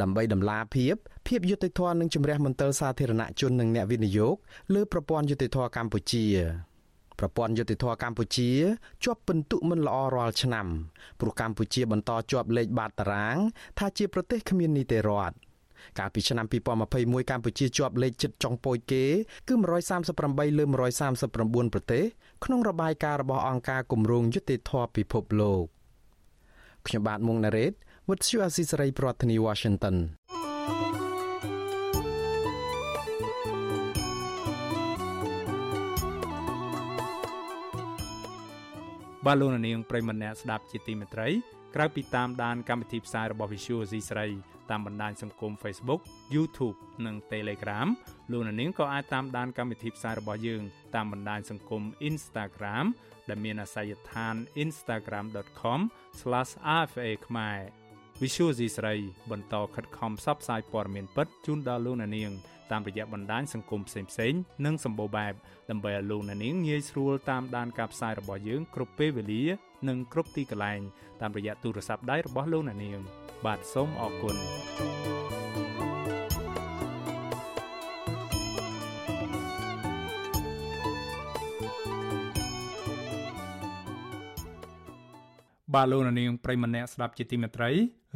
Speaker 2: ដើម្បីដំឡាភាពភាពយុត្តិធម៌និងជំរះមន្ទិលសាធារណជននិងអ្នកវិនិយោគលើប្រព័ន្ធយុត្តិធម៌កម្ពុជាប្រព័ន្ធយុតិធធកម្ពុជាជាប់ពិន្ទុមិនល្អរាល់ឆ្នាំព្រោះកម្ពុជាបន្តជាប់លេខបាតតារាង ថាជាប្រទេសគ្មាននីតិរដ្ឋកាលពីឆ្នាំ2021កម្ពុជាជាប់លេខជិតចុងពូជគេគឺ138លើ139ប្រទេស ក្នុងរបាយការណ៍របស់អង្គការគម្រោងយុតិធធពិភពលោកខ្ញុំបាទមុងណារ៉េត With you Asisari ប្រធានាទី Washington
Speaker 1: បាទលោកនាងប្រិមម្នាក់ស្ដាប់ជាទីមេត្រីក្រៅពីតាមដានកម្មវិធីផ្សាយរបស់ Visual C ស្រីតាមបណ្ដាញសង្គម Facebook YouTube និង Telegram លោកនាងក៏អាចតាមដានកម្មវិធីផ្សាយរបស់យើង តាមបណ្ដាញសង្គម Instagram ដែលមានអាសយដ្ឋាន instagram.com/rfa ខ្មែរ Visual C ស្រីបន្តខិតខំផ្សព្វផ្សាយព័ត៌មានពិតជូនដល់លោកនាង តាមរយៈបណ្ដាញសង្គមផ្សេងៗនិងសម្បូរបែបដើម្បីឲ្យលោកនាងងាយស្រួលតាមដានការផ្សាយរបស់យើងគ្រប់ពេលវេលា និងគ្រប់ទីកន្លែងតាមរយៈទូរស័ព្ទដៃរបស់លោកនាង បាទសូមអរគុណ បាទលោកនាងប្រិមម្នាក់ស្ដាប់ជាទីមេត្រី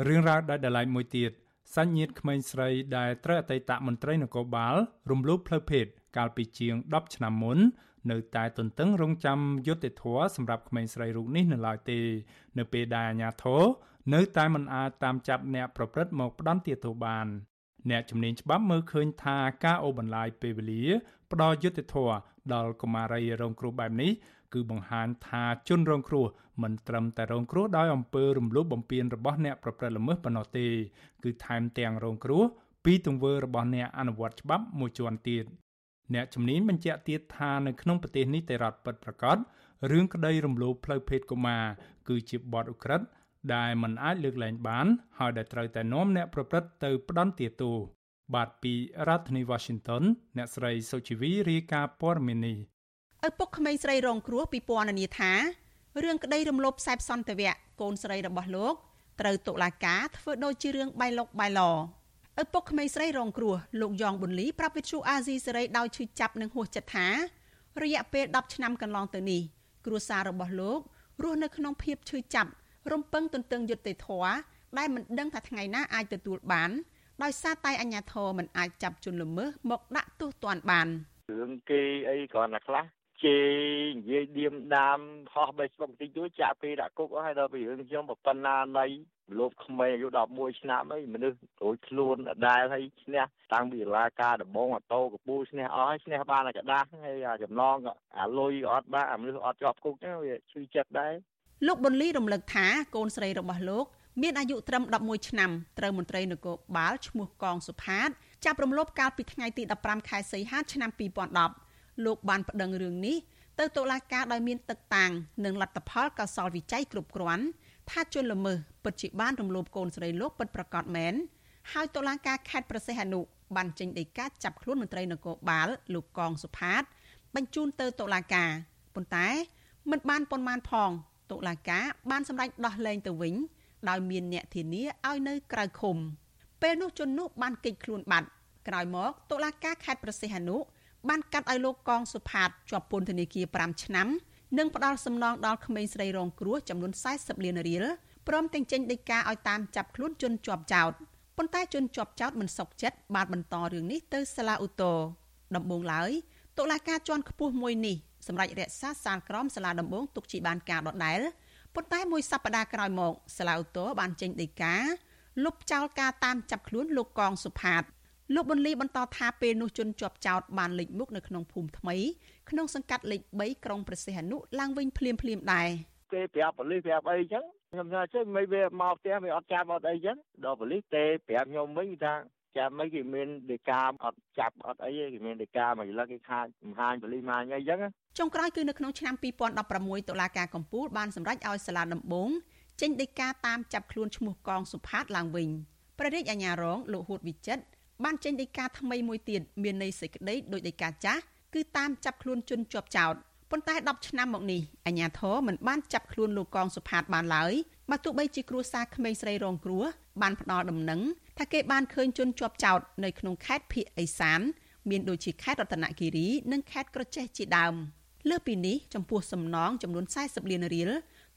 Speaker 1: រឿងរ៉ាវដែលដライមួយទៀតសញ្ញៀតក្មេងស្រីដែលត្រូវអតីតមន្ត្រីនគរបាល រំលោភផ្លូវភេទកាលពីជាង10ឆ្នាំមុននៅតែទន្ទឹងរង់ចាំយុត្តិធម៌សម្រាប់ក្មេងស្រីរូបនេះនៅឡើយទេ នៅពេលដែលអាជ្ញាធរនៅតែមិនអាចតាមចាប់អ្នកប្រព្រឹត្តមកផ្ដន្ទាទោសបាន អ្នកជំនាញច្បាប់មើលឃើញថាការអូបន្លាយពេលវេលាផ្ដល់យុត្តិធម៌ដល់កុមារីរងគ្រោះបែបនេះ គឺបង្ហាញថាជនរងគ្រោះមិនត្រឹមតែរងគ្រោះដោយអំពើរំលោភបំពានរបស់អ្នកប្រព្រឹត្តល្មើសប៉ុណ្ណោះទេគឺថែមទាំងរងគ្រោះពីទង្វើរបស់អ្នកអនុវត្តច្បាប់មួយជាន់ទៀតអ្នកជំនាញបញ្ជាក់ទៀតថានៅក្នុងប្រទេសនេះតែរដ្ឋពិតប្រាកដរឿងក្តីរំលោភផ្លូវភេទកុមារគឺជាបទឧក្រិដ្ឋដែលមិនអាចលើកលែងបានហើយដែលត្រូវតែនាំអ្នកប្រព្រឹត្តទៅផ្ដន្ទាទោសបាទពីរដ្ឋធានី Washington អ្នកស្រីសុជីវីរាយការណ៍ព័ត៌មាននេះ
Speaker 19: ឪពុកក្មេងស្រីរងគ្រោះពីពណ៌នាថារឿងក្តីរំលោភខ្សែសន្តិវៈកូនស្រីរបស់លោកត្រូវតុលាការធ្វើដូចជារឿងបៃលុកបៃឡឪពុកក្មេងស្រីរងគ្រោះលោកយ៉ងប៊ុនលីប្រាប់វិទ្យុអាស៊ីសេរីដោយឈឺចាប់និងហួសចិត្តថារយៈពេល10ឆ្នាំកន្លងទៅនេះគ្រួសាររបស់លោករស់នៅក្នុងភាពឈឺចាប់រំពឹងទន្ទឹងយុត្តិធម៌ដែលមិនដឹងថាថ្ងៃណាអាចទទួលបានដោយសារតែអាជ្ញាធរមិនអាចចាប់ជនល្មើសមកដាក់ទោសទណ្ឌបាន
Speaker 20: រឿងគេអីគ្រាន់តែខ្លះ ជេរនិយាយឌៀមដាមហោះបីស្បុកបន្តិចទៅចាក់ពេលដាក់គុកហើយដល់ពីរឿងខ្ញុំប៉ុណ្ណានៃលោកក្មេងអាយុ11ឆ្នាំអីមនុស្សរួចខ្លួនដដែលហើយឈ្នះតាំងពីសាលាការដំបងអូតូកពូឈ្នះអស់ហើយឈ្នះបានតែกระដាស់ហើយចំណងអាលុយអត់បានអាមនុស្សអត់ជាប់គុកហ្នឹងវាឈឺចិត្តដែរ
Speaker 19: លោកប៊ុនលីរំលឹកថាកូនស្រីរបស់លោកមានអាយុត្រឹម11ឆ្នាំត្រូវមន្ត្រីនគរបាលឈ្មោះកងសុផាតចាប់រំលោភកាលពីថ្ងៃទី15ខែសីហាឆ្នាំ2010 លោកបានប្តឹងរឿងនេះទៅតុលាការដោយមានទឹកតាំងនិងលទ្ធផលកសលវិច័យគ្រប់គ្រាន់ថាជនល្មើសពិតជាបានរំលោភកូនស្រីលោកពិតប្រាកដមែនហើយតុលាការខេត្តប្រសេះអនុបានចេញដីកាចាប់ខ្លួនមន្ត្រីនគរបាលលោកកងសុផាត បញ្ជូនទៅតុលាការប៉ុន្តែមិនបានប៉ុន្មានផងតុលាការបានសម្រេចដោះលែងទៅវិញដោយមានអ្នកធានាឲ្យនៅក្រៅឃុំពេលនោះជននោះបានគេចខ្លួនបាត់ក្រោយមកតុលាការខេត្តប្រសិទ្ធអនុ បានកាត់ឲ្យលោកកងសុផាតជាប់ពន្ធនាគារ5ឆ្នាំនិងផ្ដាល់សំណងដល់ក្មេងស្រីរងគ្រោះចំនួន40លានរៀលព្រមទាំងចេញដីកាឲ្យតាមចាប់ខ្លួនជនជាប់ចោតប៉ុន្តែជនជាប់ចោតមិនសុខចិត្តបានបន្តរឿងនេះទៅសាលាឧទ្ធរដំបូងឡើយតុលាការជាន់ខ្ពស់មួយនេះសម្រាប់រក្សាសាលក្រមសាលាដំបងទុកជាបានការដដែលប៉ុន្តែមួយសប្តាហ៍ក្រោយមកសាឡាវតូបានចេញដីកាលុបចោលការតាមចាប់ខ្លួនលោកកងសុផាត លោកប៊ុនលីបន្តថាពេលនោះជនជាប់ចោតបានលេចមុខនៅក្នុងភូមិថ្មីក្នុងសង្កាត់លេខ3ក្រុងប្រសិទ្ធអនុឡើងវិញភ្លាមភ្លាមដែរ
Speaker 20: គេប្រាប់ប៉ូលីសប្រាប់អីចឹងខ្ញុំថាចេះមិនវាមកផ្ទះវាអត់ចាប់អត់អីចឹងដល់ប៉ូលីសទេប្រាប់ខ្ញុំវិញថាចាំមិនគេមានដេកាអត់ចាប់អត់អីទេគេមានដេកាមួយលឹកគេខាតមហាញប៉ូលីសមកអីចឹង
Speaker 19: ចុងក្រោយគឺនៅក្នុងឆ្នាំ2016តុលាការកំពូលបានសម្រេចឲ្យសាលាដំបងចេញដីកាតាមចាប់ខ្លួនឈ្មោះកងសុផាតឡើងវិញព្រះរាជអាជ្ញារងលោកហួតវិចិត្រ បានចេញដីកាថ្មីមួយទៀតមានន័យសេចក្តីដោយដីកាចាស់គឺតាមចាប់ខ្លួនជនជាប់ចោតប៉ុន្តែ10ឆ្នាំមកនេះអាជ្ញាធរមិនបានចាប់ខ្លួនលោកកងសុផាតបានឡើយបើទោះបីជាគ្រួសារក្មេងស្រីរងគ្រោះបានផ្ដល់ដំណឹងថាគេបានឃើញជនជាប់ចោតនៅក្នុងខេត្តភៀកអេសានមានដូចជាខេត្តរតនគិរីនិងខេត្តក្រចេះជាដើមលើពីនេះចំពោះសំណងចំនួន40លានរៀល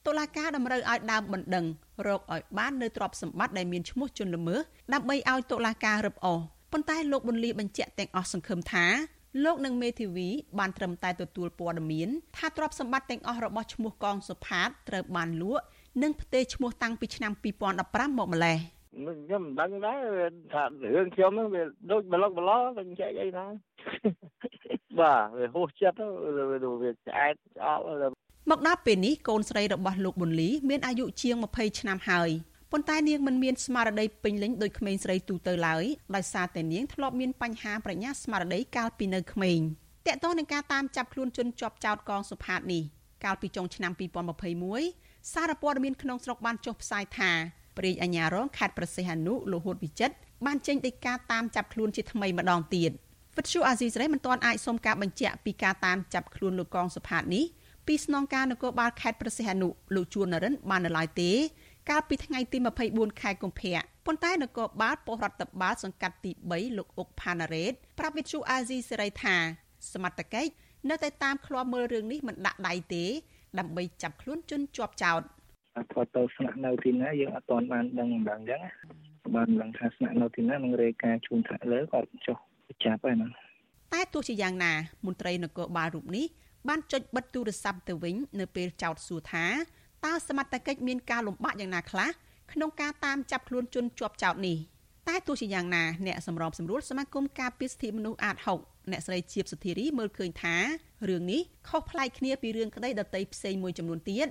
Speaker 19: តុលាការតម្រូវឲ្យដើមបណ្ដឹងរកឲ្យបាននៅទ្រព្យសម្បត្តិដែលមានឈ្មោះជនល្មើសដើម្បីឲ្យតុលាការរឹបអូស ប៉ុន្តែលោកប៊ុនលីបញ្ជាក់ទាំងអស់សង្ឃឹមថាលោកនិងមេធាវីបានត្រឹមតែទទួលព័ត៌មានថាទ្រព្យសម្បត្តិទាំងអស់របស់ឈ្មោះកងសុផាតត្រូវបានលក់និងផ្ទេរឈ្មោះតាំងពីឆ្នាំ2015មកម្លេះ
Speaker 20: ខ្ញុំមិនដឹងដែរថារឿងខ្ញុំហ្នឹងវាដូចប្លុកប្លោវិញចែកអីណាបាទវាហួសចិត្តវាឆ្អែតអល់
Speaker 19: មកដល់ពេលនេះកូនស្រីរបស់លោកប៊ុនលី មានអាយុជាង20ឆ្នាំហើយ ប៉ុន្តែនាងមិនមានស្មារតីពេញលេញដូចក្មេងស្រីទូទៅឡើយដោយសារតែនាងធ្លាប់មានបញ្ហាប្រញាប់ស្មារតីកាលពីនៅក្មេងតកតងនឹងការតាមចាប់ខ្លួនជនជាប់ចោតកងសុផាតនេះកាលពីចុងឆ្នាំ2021សារព័ត៌មានក្នុងស្រុកបានចុះផ្សាយថាព្រះរាជអាជ្ញារងខេត្តប្រសិទ្ធអនុលោកហួតវិចិត្របានចេញដីកាតាមចាប់ខ្លួនជាថ្មីម្ដងទៀតវិទ្យុអាស៊ីសេរីមិនទាន់អាចសុំការបញ្ជាក់ពីការតាមចាប់ខ្លួនលោកកងសុផាតនេះពីស្នងការនគរបាលខេត្តប្រសិទ្ធអនុលោកជួននរិនបាននៅឡើយទេ កាលពីថ្ងៃទី24ខែកុម្ភៈប៉ុន្តែនគរបាលប៉ុស្តិ៍រដ្ឋបាលសង្កាត់ទី3លោកអុកផាណារ៉េតប្រាប់វិទ្យុអាស៊ីសេរីថាសមត្ថកិច្ចនៅតែតាមឃ្លាំមើលរឿងនេះមិនដាក់ដៃទេ ដើម្បីចាប់ខ្លួនជនជាប់ចោត
Speaker 21: គាត់ទៅស្នាក់នៅទីណាយើងអត់ទាន់បានដឹងម្ដងអញ្ចឹងបានដឹងថាស្នាក់នៅទីណានឹងរេការជូនថ្នាក់លើគាត់ចុះចាប់ហើយណា
Speaker 19: តែទោះជាយ៉ាងណាមន្ត្រីនគរបាលរូបនេះបានចុចបិទទូរស័ព្ទទៅវិញ នៅពេលចោទសួរថា តើសមត្ថកិច្ចមានការលំបាកយ៉ាងណាខ្លះក្នុងការតាមចាប់ខ្លួនជនជាប់ចោទនេះតែទោះជាយ៉ាងណាអ្នកសម្របសម្រួលសមាគមការពារសិទ្ធិមនុស្សអាត6អ្នកស្រីជាបសុធារីមើលឃើញថារឿងនេះខុសប្លែកគ្នាពីរឿងក្តីដតីផ្សេងមួយចំនួនទៀត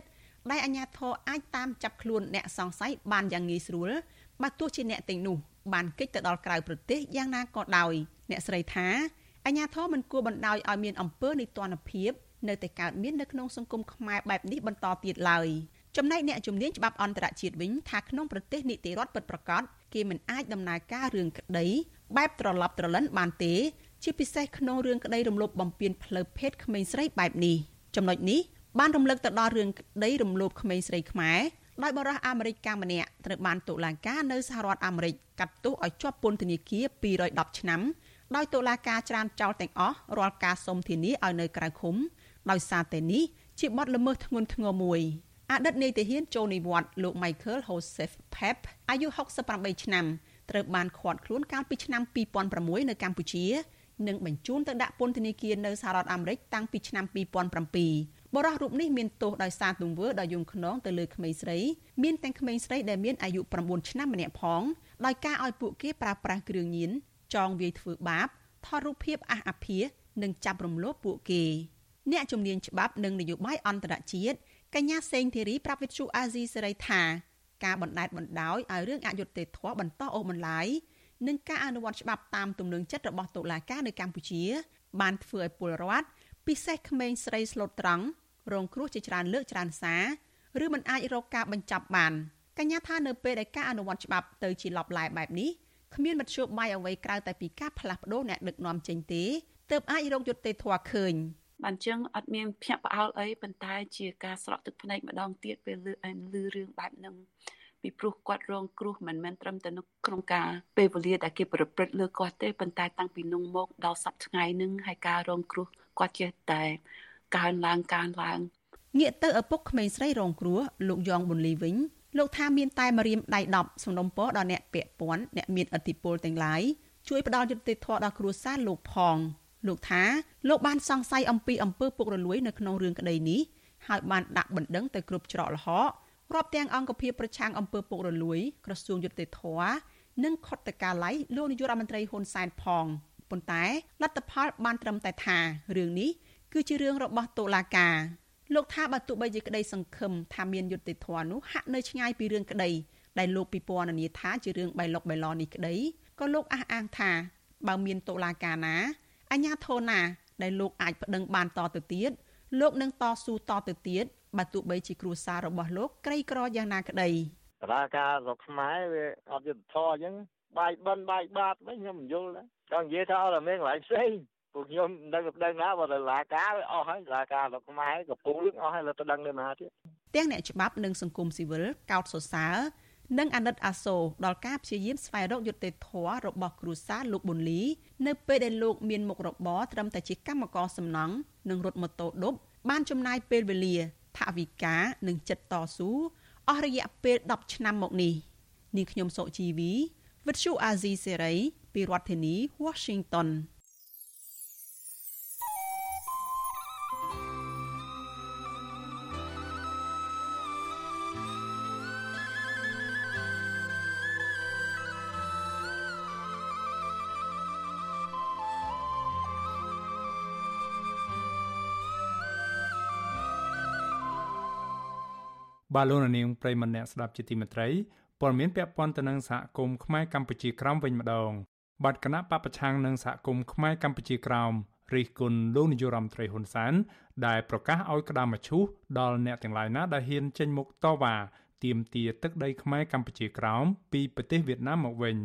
Speaker 19: ដែលអាជ្ញាធរអាចតាមចាប់ខ្លួនអ្នកសង្ស័យបានយ៉ាងងាយស្រួលបើទោះជាអ្នកទាំងនោះបានគេចទៅដល់ក្រៅប្រទេសយ៉ាងណាក៏ដោយអ្នកស្រីថាអាជ្ញាធរមិនគួរបណ្តោយឲ្យមានអំពើនីតិរដ្ឋភាពនៅតែកើតមាននៅក្នុងសង្គមខ្មែរបែបនេះបន្តទៀតឡើយចំណែកអ្នកជំនាញច្បាប់អន្តរជាតិវិញថាក្នុងប្រទេសនីតិរដ្ឋពិតប្រាកដគេមិនអាចដំណើរការរឿងក្តីបែបត្រឡប់ត្រលិនបានទេ ជាពិសេសក្នុងរឿងក្តីរំលោភបំពានផ្លូវភេទក្មេងស្រីបែបនេះចំណុចនេះបានរំលឹកទៅដល់រឿងក្តីរំលោភក្មេងស្រីខ្មែរដោយបរិះអាមេរិកកាម្នាក់ត្រូវបានតុលាការនៅសហរដ្ឋអាមេរិកកាត់ទោសឲ្យជាប់ពន្ធនាគារ210ឆ្នាំដោយតុលាការច្រានចោលទាំងអស់រាល់ការសុំធានាឲ្យនៅក្រៅឃុំ ដោយសារតែនេះជាបទល្មើសធ្ងន់ធ្ងរមួយអតីតនាយទាហានចូលនិវត្តន៍លោក Michael Joseph Pep អាយុ68ឆ្នាំត្រូវបានឃាត់ខ្លួនកាលពីឆ្នាំ2006នៅកម្ពុជានិងបញ្ជូនទៅដាក់ពន្ធនាគារនៅសហរដ្ឋអាមេរិកតាំងពីឆ្នាំ2007បរិះរូបនេះមានទោសដោយសារទង្វើដ៏យង់ឃ្នងទៅលើក្មេងស្រីមានទាំងក្មេងស្រីដែលមានអាយុ9ឆ្នាំម្នាក់ផងដោយការឲ្យពួកគេប្រើប្រាស់គ្រឿងញៀនចងវាយធ្វើបាបថតរូបភាពអះអាភាសនិងចាប់រំលោភពួកគេ អ្នកជំនាញច្បាប់និងនយោបាយអន្តរជាតិកញ្ញាសេងធីរីប្រាប់វិទ្យុអាស៊ីសេរីថាការបណ្តែតបណ្តោយឲ្យរឿងអយុត្តិធម៌បន្តអូសបន្លាយនិងការអនុវត្តច្បាប់តាមទំនឹងចិត្តរបស់តុលាការនៅកម្ពុជា បានធ្វើឲ្យពលរដ្ឋពិសេសក្មេងស្រីស្លូតត្រង់រងគ្រោះជាច្រើនលើកច្រើនសារឬមិនអាចរកការបញ្ចប់បានកញ្ញាថានៅពេលដែលការអនុវត្តច្បាប់ទៅជាលបលែបែបនេះគ្មានមធ្យោបាយអ្វីក្រៅតែពីការផ្លាស់ប្ដូរអ្នកដឹកនាំចេញទេទើបអាចរកយុត្តិធម៌ឃើញ
Speaker 22: បានចឹងអត់មានភ្ញាក់ផ្អើលអីប៉ុន្តែជាការស្រក់ទឹកភ្នែកម្ដងទៀតពេលលឺអែនលឺរឿងបែបហ្នឹងពីព្រោះគាត់រងគ្រោះមិនមែនត្រឹមតែនៅក្នុងការពេលវេលាដែលគេប្រព្រឹត្តលើគាត់ទេប៉ុន្តែតាំងពីនោះមកដល់សប្តាហ៍ថ្ងៃនឹងហើយការរងគ្រោះគាត់ចេះតែកើនឡើងកើនឡើង
Speaker 19: ងាកទៅឪពុកក្មេងស្រីរងគ្រោះលោកយ៉ងប៊ុនលីវិញលោកថាមានតែមរៀមដៃ10សំណុំពរដល់អ្នកពាក់ព័ន្ធអ្នកមានអធិបុលទាំងឡាយជួយផ្ដល់យុត្តិធម៌ដល់គ្រួសារលោកផង លោកថាលោកបានសង្ស័យអំពីអំពើពុករលួយនៅក្នុងរឿងក្តីនេះហើយបានដាក់បណ្ដឹងទៅគ្រប់ច្រកល្ហករាប់ទាំងអង្គភាពប្រឆាំងអំពើពុករលួយក្រសួងយុតិធធនិងខុទ្ទកាល័យលោកនាយករដ្ឋមន្ត្រីហ៊ុនសែនផងប៉ុន្តែលទ្ធផលបានត្រឹមតែថារឿងនេះគឺជារឿងរបស់តុលាការលោកថាបើទោះបីជាក្តីសង្ឃឹមថាមានយុត្តិធម៌នោះហាក់នៅឆ្ងាយពីរឿងក្តីដែលលោកពិពណ៌នាថាជារឿងបៃលុកបៃលនេះក្តីក៏លោកអះអាងថាបើមានតុលាការណា អញ្ញាធនណាដែលលោកអាចប្តឹងបានតទៅទៀតលោកនឹងតស៊ូតទៅទៀតបើទោះបីជាគ្រួសាររបស់លោកក្រីក្រយ៉ាងណាក្តី
Speaker 20: តឡាការស្រុកខ្មែរវាអត់យុទ្ធធរអញ្ចឹងបាយបិណ្ឌបាយបាតវិញខ្ញុំមិនយល់ដែរចង់និយាយថាអត់តែមានកន្លែងផ្សេងពួកខ្ញុំមិនដឹងទៅដឹងណាបើតឡាការវាអស់ហើយតឡាការស្រុកខ្មែរកំពូលអស់ហើយលើទៅដឹងនៅណាទៀត
Speaker 19: ទាំងអ្នកច្បាប់និងសង្គមស៊ីវិលកោតសរសើរ និងអាណិតអាសូរដល់ការព្យាយាមស្វែងរកយុត្តិធម៌របស់គ្រួសារលោកប៊ុនលី នៅពេលដែលលោកមានមុខរបរត្រឹមតែជាកម្មករសំណង់និងរត់ម៉ូតូឌុបបានចំណាយពេលវេលាថវិកានិងចិត្តតស៊ូអស់រយៈពេល10ឆ្នាំមកនេះនាងខ្ញុំសុជីវីវិទ្យុអាស៊ីសេរីពីរដ្ឋធានី Washington
Speaker 1: បាទលោកនាងប្រិមម្នាក់ស្ដាប់ជាទីមេត្រីព័ត៌មានពាក់ព័ន្ធទៅនឹងសហគមន៍ខ្មែរកម្ពុជាក្រោមវិញម្ដងបាត់គណៈបពប្រឆាំងនឹងសហគមន៍ខ្មែរកម្ពុជាក្រោមរិះគន់លោកនាយរដ្ឋមន្ត្រីហ៊ុនសែនដែលប្រកាសឲ្យក្តាមមឈូសដល់អ្នកទាំងឡាយណាដែលហ៊ានចេញមុខតវ៉ាទាមទារទឹកដីខ្មែរកម្ពុជាក្រោមពីប្រទេសវៀតណាមមកវិញ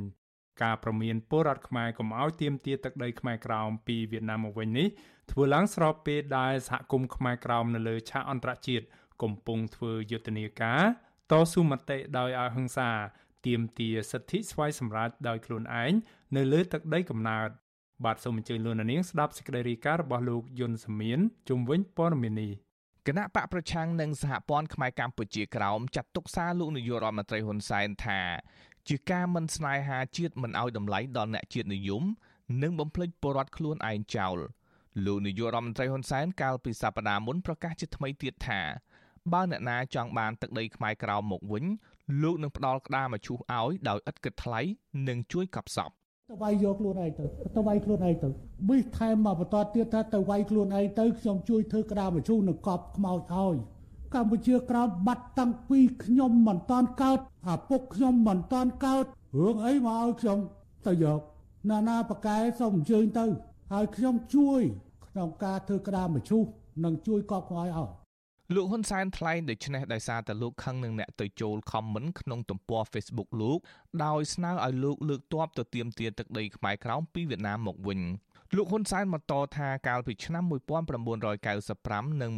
Speaker 1: ការប្រមានពលរដ្ឋខ្មែរកុំឲ្យទាមទារទឹកដីខ្មែរក្រោមពីវៀតណាមមកវិញនេះធ្វើឡើងស្របពេលដែលសហគមន៍ខ្មែរក្រោមនៅលើឆាកអន្តរជាតិ កំពុងធ្វើយុទ្ធនាការតស៊ូមតិដោយអហិង្សាទាមទារសិទ្ធិស្វ័យសម្រេចដោយខ្លួនឯងនៅលើទឹកដីកំណើតបាទសូមអញ្ជើញលោកនាងស្ដាប់សេចក្តីរាយការណ៍របស់លោកយុនសមៀនជុំវិញព័ត៌មាននេះ
Speaker 23: គណៈបកប្រឆាំងនិងសហព័ន្ធខ្មែរកម្ពុជាក្រោមចាត់ទុកសារលោកនាយករដ្ឋមន្ត្រីហ៊ុនសែនថាជាការមិនស្នេហាជាតិមិនអោយតម្លៃដល់អ្នកជាតិនិយមនិងបំភ្លេចពលរដ្ឋខ្លួនឯងចោលលោកនាយករដ្ឋមន្ត្រីហ៊ុនសែនកាលពីសប្តាហ៍មុនប្រកាសជាថ្មីទៀតថា បើអ្នកណាចង់បានទឹកដីខ្មែរក្រោមមកវិញលោកនឹងផ្ដល់ក្តារមឈូសឲ្យដោយឥតគិតថ្លៃនិងជួយកប់សព
Speaker 24: ទៅវាយយកខ្លួនឯងទៅទៅវាយខ្លួនឯងទៅប៊ីសថែមមកបន្តទៀតថាទៅវាយខ្លួនឯងទៅខ្ញុំជួយធ្វើក្តារមឈូសនឹងកប់ខ្មោចឲ្យកម្ពុជាក្រោមបាត់តាំងពីខ្ញុំមិនតាន់កើតអាពុកខ្ញុំមិនតាន់កើតរឿងអីមកឲ្យខ្ញុំទៅយកណានាបកែសូមអញ្ជើញទៅ ហើយខ្ញុំជួយក្នុងការធ្វើក្តារមឈូសនិងជួយកប់ខ្មោចឲ្យ
Speaker 23: លោកហ៊ុនសែនថ្លែងដូច្នេះដោយសារតែលោកខឹងនឹងអ្នកទៅចូល comment ក្នុងទំព័រ Facebook លោកដោយស្នើឲ្យលោកលើកទ័ពទៅទាមទារទឹកដីខ្មែរក្រោមពីវៀតណាមមកវិញលោកហ៊ុនសែនបន្តថាកាលពីឆ្នាំ1995និង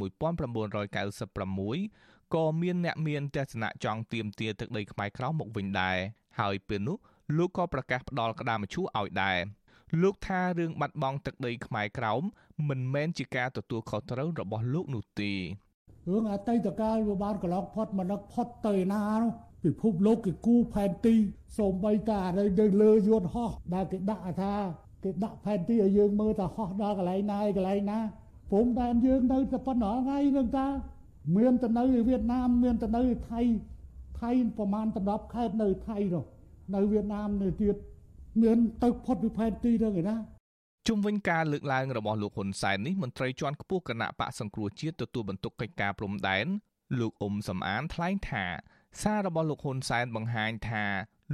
Speaker 23: 1996ក៏មានអ្នកមានទស្សនៈចង់ទាមទារទឹកដីខ្មែរក្រោមមកវិញដែរហើយពេលនោះលោកក៏ប្រកាសផ្ដល់ក្តារមឈូសឲ្យដែរលោកថារឿងបាត់បង់ទឹកដីខ្មែរក្រោមមិនមែនជាការទទួលខុសត្រូវរបស់លោកនោះទេ
Speaker 24: រឿងអតីតកាលវាបានកន្លងផុតមកនឹកផុតទៅណានោះពិភពលោកគេគូផែនទីសូម្បីតែអីនៅលើយន្តហោះដែលគេដាក់ថាគេដាក់ផែនទីឲ្យយើងមើលថាហោះដល់កន្លែងណាឯកន្លែងណាព្រមដែនយើងនៅតែប៉ុណ្ណោះថ្ងៃនឹងតាមានទៅនៅវៀតណាមមានទៅនៅថៃថៃប្រហែលតំណប់ខេត្តនៅថៃនោះនៅវៀតណាមនៅទៀតមានទៅផុតពីផែនទីទៅឯណា
Speaker 23: ជុំវិញការលើកឡើងរបស់លោកហ៊ុនសែននេះមន្ត្រីជាន់ខ្ពស់គណៈបកសង្គ្រោះជាតិទទួលបន្ទុកកិច្ចការព្រំដែនលោកអ៊ុំសំអានថ្លែងថា សាររបស់លោកហ៊ុនសែនបង្ហាញថា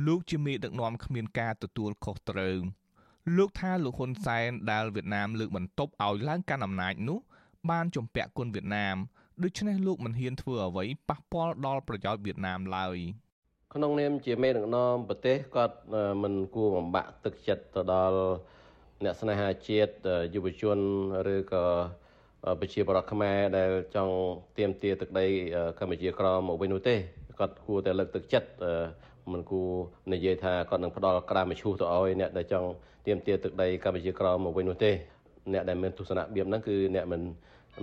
Speaker 23: លោកជាមេដឹកនាំគ្មានការទទួលខុសត្រូវលោកថាលោកហ៊ុនសែនដែលវៀតណាមលើកបន្ទប់ឲ្យឡើងកាន់អំណាចនោះ បានជំពាក់គុណវៀតណាមដូច្នេះលោកមិនហ៊ានធ្វើអ្វីប៉ះពាល់ដល់ប្រយោជន៍វៀតណាមឡើយ
Speaker 25: ក្នុងនាមជាមេដឹកនាំប្រទេសគាត់មិនគួរបំបាក់ទឹកចិត្តទៅដល់ អ្នកស្នេហាជាតិយុវជនឬក៏ប្រជាពលរដ្ឋខ្មែរដែលចង់ទៀមទាទឹកដីកម្ពុជាក្រមកវិញនោះទេគាត់គួរតែលើកទឹកចិត្តមិនគួរនិយាយថាគាត់នឹងផ្ដល់ក្រាមឈូសទៅឲ្យអ្នកដែលចង់ទៀមទាទឹកដីកម្ពុជាក្រមកវិញនោះទេអ្នកដែលមានទស្សនៈបៀបហ្នឹងគឺអ្នកមិន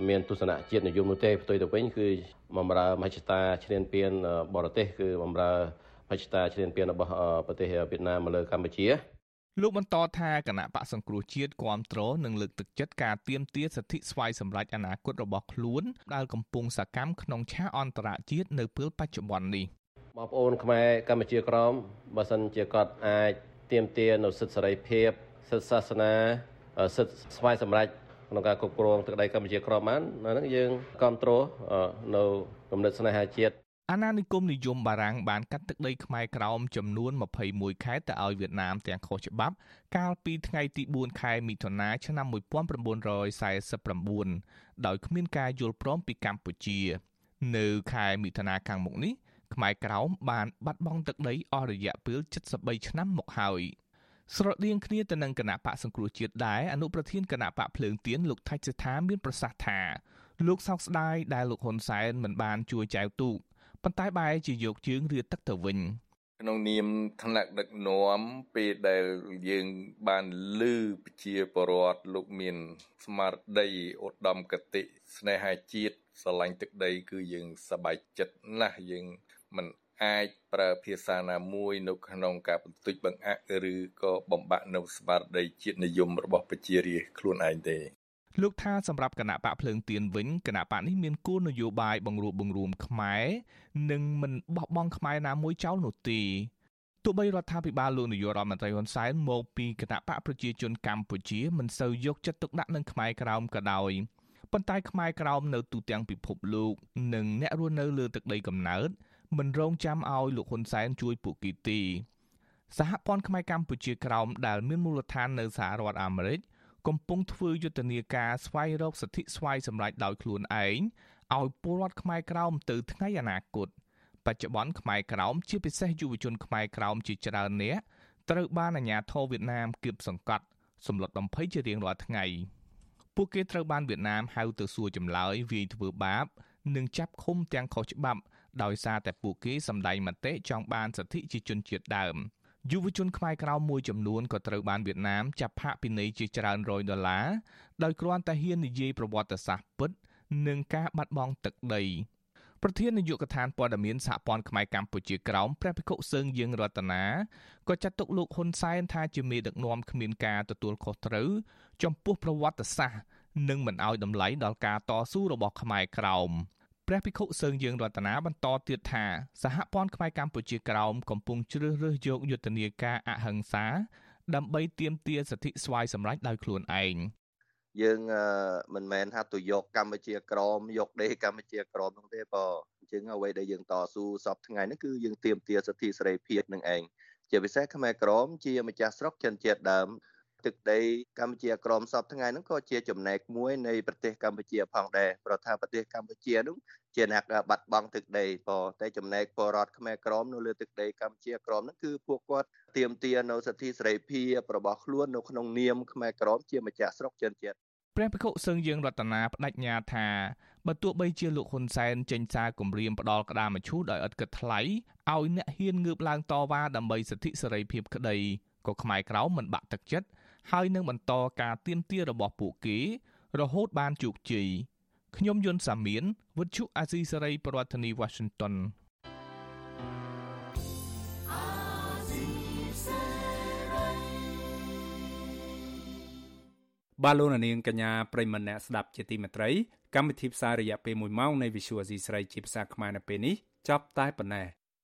Speaker 25: មានទស្សនៈជាតិនិយមនោះទេផ្ទុយទៅវិញគឺបំរើមហិច្ឆតាឈ្លានពានបរទេសគឺបំរើមហិច្ឆតាឈ្លានពានរបស់ប្រទេសវៀតណាមមកលើកម្ពុជា
Speaker 23: លោកបន្តថាគណៈបកសង្គ្រោះជាតិគ្រប់គ្រងនិងលើកទឹកចិត្តការទៀមទាសិទ្ធិស្វ័យសម្រេចអនាគតរបស់ខ្លួនដែលកំពុងសកម្មក្នុងឆាកអន្តរជាតិនៅពេលបច្ចុប្បន្ននេះ
Speaker 25: បងប្អូនខ្មែរកម្ពុជាក្រមបើសិនជាគាត់អាចទៀមទានៅសិទ្ធិសេរីភាពសិទ្ធិសាសនាសិទ្ធិស្វ័យសម្រេចក្នុងការគ្រប់គ្រងទឹកដីកម្ពុជាក្រមបានហ្នឹងយើងគ្រប់គ្រងនៅគំនិតស្នេហាជាតិ
Speaker 23: អាណានិគមនិយមបារាំងបានកាត់ទឹកដីខ្មែរក្រោមចំនួន21ខេត្តទៅឲ្យវៀតណាមទាំងខុសច្បាប់ កាលពីថ្ងៃទី4ខែមិថុនាឆ្នាំ1949ដោយគ្មានការយល់ព្រមពីកម្ពុជា នៅខែមិថុនាខាងមុខនេះខ្មែរក្រោមបានបាត់បង់ទឹកដីអស់រយៈពេល73ឆ្នាំមកហើយស្រដៀងគ្នាទៅនឹងគណៈបកសង្គ្រោះជាតិដែរអនុប្រធានគណៈបកភ្លើងទៀនលោកថៃសិដ្ឋាមានប្រសាសន៍ថាលោកសោកស្ដាយដែលលោកហ៊ុនសែនមិនបានជួយចែវទូក ប៉ុន្តែបែរជាយកជើងរៀទឹកទៅវិញ
Speaker 26: ក្នុងនាមថ្នាក់ដឹកនាំពេលដែលយើងបានលឺប្រជាពលរដ្ឋលោកមាន ស្មារតីឧត្តមគតិស្នេហាជាតិស្រឡាញ់ទឹកដី គឺយើងសប្បាយចិត្តណាស់យើងមិនអាចប្រើភាសាណាមួយនៅក្នុងការបន្តិចបង្អាក់ឬក៏បំបាក់នៅស្មារតីជាតិនិយមរបស់ប្រជារាស្ត្រខ្លួនឯងទេ
Speaker 23: លោកថាសម្រាប់គណៈបកភ្លើងទៀនវិញគណៈបកនេះមានគោលនយោបាយបង្រួបបង្រួមខ្មែរនិងមិនបោះបង់ខ្មែរណាមួយចោលនោះទេទោះបីរដ្ឋាភិបាលលោកនាយករដ្ឋមន្ត្រីហ៊ុនសែនមកពីគណៈបកប្រជាជនកម្ពុជាមិនសូវយកចិត្តទុកដាក់នឹងខ្មែរក្រោមក៏ដោយប៉ុន្តែខ្មែរក្រោមនៅទូទាំងពិភពលោកនិងអ្នករស់នៅលើទឹកដីកំណើតមិនរងចាំឲ្យលោកហ៊ុនសែនជួយពួកគេទេសហព័ន្ធខ្មែរកម្ពុជាក្រោមដែលមានមូលដ្ឋាននៅសហរដ្ឋអាមេរិក កំពុងធ្វើយុទ្ធនាការស្វែងរកសិទ្ធិស្វ័យសម្រេចដោយខ្លួនឯងឲ្យពលរដ្ឋខ្មែរក្រោមទៅថ្ងៃអនាគតបច្ចុប្បន្នខ្មែរក្រោមជាពិសេសយុវជនខ្មែរក្រោមជាច្រើននាក់ត្រូវបានអាជ្ញាធរវៀតណាមគៀបសង្កត់សម្លុតបំភ័យជារៀងរាល់ថ្ងៃពួកគេត្រូវបានវៀតណាមហៅទៅសួរចម្លើយវាយធ្វើបាប និងចាប់ឃុំទាំងខុសច្បាប់ដោយសារតែពួកគេសម្ដែងមតិចង់បានសិទ្ធិជាជនជាតិដើម យុវជនខ្មែរក្រៅមួយចំនួនក៏ត្រូវបានវៀតណាមចាប់ផាកពិន័យជាច្រើនរយដុល្លារដោយគ្រាន់តែហ៊ាននិយាយប្រវត្តិសាស្ត្រពិតនិងការបាត់បង់ទឹកដីប្រធាននាយកដ្ឋានព័ត៌មានសហព័ន្ធខ្មែរកម្ពុជាក្រោមព្រះភិក្ខុសើងយើងរតនាក៏ចាត់ទុកលោកហ៊ុនសែនថាជាមេដឹកនាំគ្មានការទទួលខុសត្រូវចំពោះប្រវត្តិសាស្ត្រនិងមិនអោយតម្លៃដល់ការតស៊ូរបស់ខ្មែរក្រោម។ ព្រះភិក្ខុសើងយើងរតនាបន្តទៀតថាសហព័ន្ធខ្មែរកម្ពុជាក្រោមកំពុងជ្រើសរើសយកយុទ្ធនាការអហិង្សា ដើម្បីទាមទារសិទ្ធិស្វ័យសម្រេចដោយខ្លួនឯង
Speaker 25: យើងមិនមែនថាទៅយកកម្ពុជាក្រមយកដេកម្ពុជាក្រមនោះទេបើអញ្ចឹងអ្វីដែលយើងតស៊ូសពថ្ងៃនេះគឺយើងទាមទារសិទ្ធិសេរីភាពនឹងឯងជាពិសេសខ្មែរក្រមជាម្ចាស់ស្រុកចិនជាតិដើម ទឹកដីកម្ពុជាក្រមសពថ្ងៃហ្នឹងក៏ជាចំណែកមួយនៃប្រទេសកម្ពុជាផងដែរព្រោះថាប្រទេសកម្ពុជានោះជាអ្នកបាត់បង់ទឹកដីក៏តែចំណែកពលរដ្ឋខ្មែរក្រមនៅលើទឹកដីកម្ពុជាក្រមហ្នឹងគឺពួកគាត់ទាមទារនៅសិទ្ធិសេរីភាពរបស់ខ្លួននៅក្នុងនាមខ្មែរក្រមជាម្ចាស់ស្រុកចិនជាតិ
Speaker 23: ព្រះភិក្ខុសឹងយើងរតនាបដិញ្ញាថាបើទោះបីជាលោកហ៊ុនសែនចេញសារគម្រាមផ្ដាល់ក្តារមឈូសដោយឥតគិតថ្លៃឲ្យអ្នកហ៊ានងើបឡើងតវ៉ាដើម្បីសិទ្ធិសេរីភាពក្តីក៏ខ្មែរក្រមមិនបាក់ទឹកចិត្ត ហើយនឹងបន្តការទៀមទារបស់ពួកគេ រហូតបានជោគជ័យខ្ញុំយុនសាមៀនវិទ្យុអាស៊ីសេរីប្រធានាធិបតី Washington
Speaker 1: បាទលោកនាងកញ្ញាប្រិមម្នាក់ស្ដាប់ជាទីមេត្រីកម្មវិធីផ្សាយរយៈពេល1ម៉ោងនៃ Visual Asia ស្រីជាភាសាខ្មែរនៅពេលនេះចប់តែប៉ុណ្ណេះ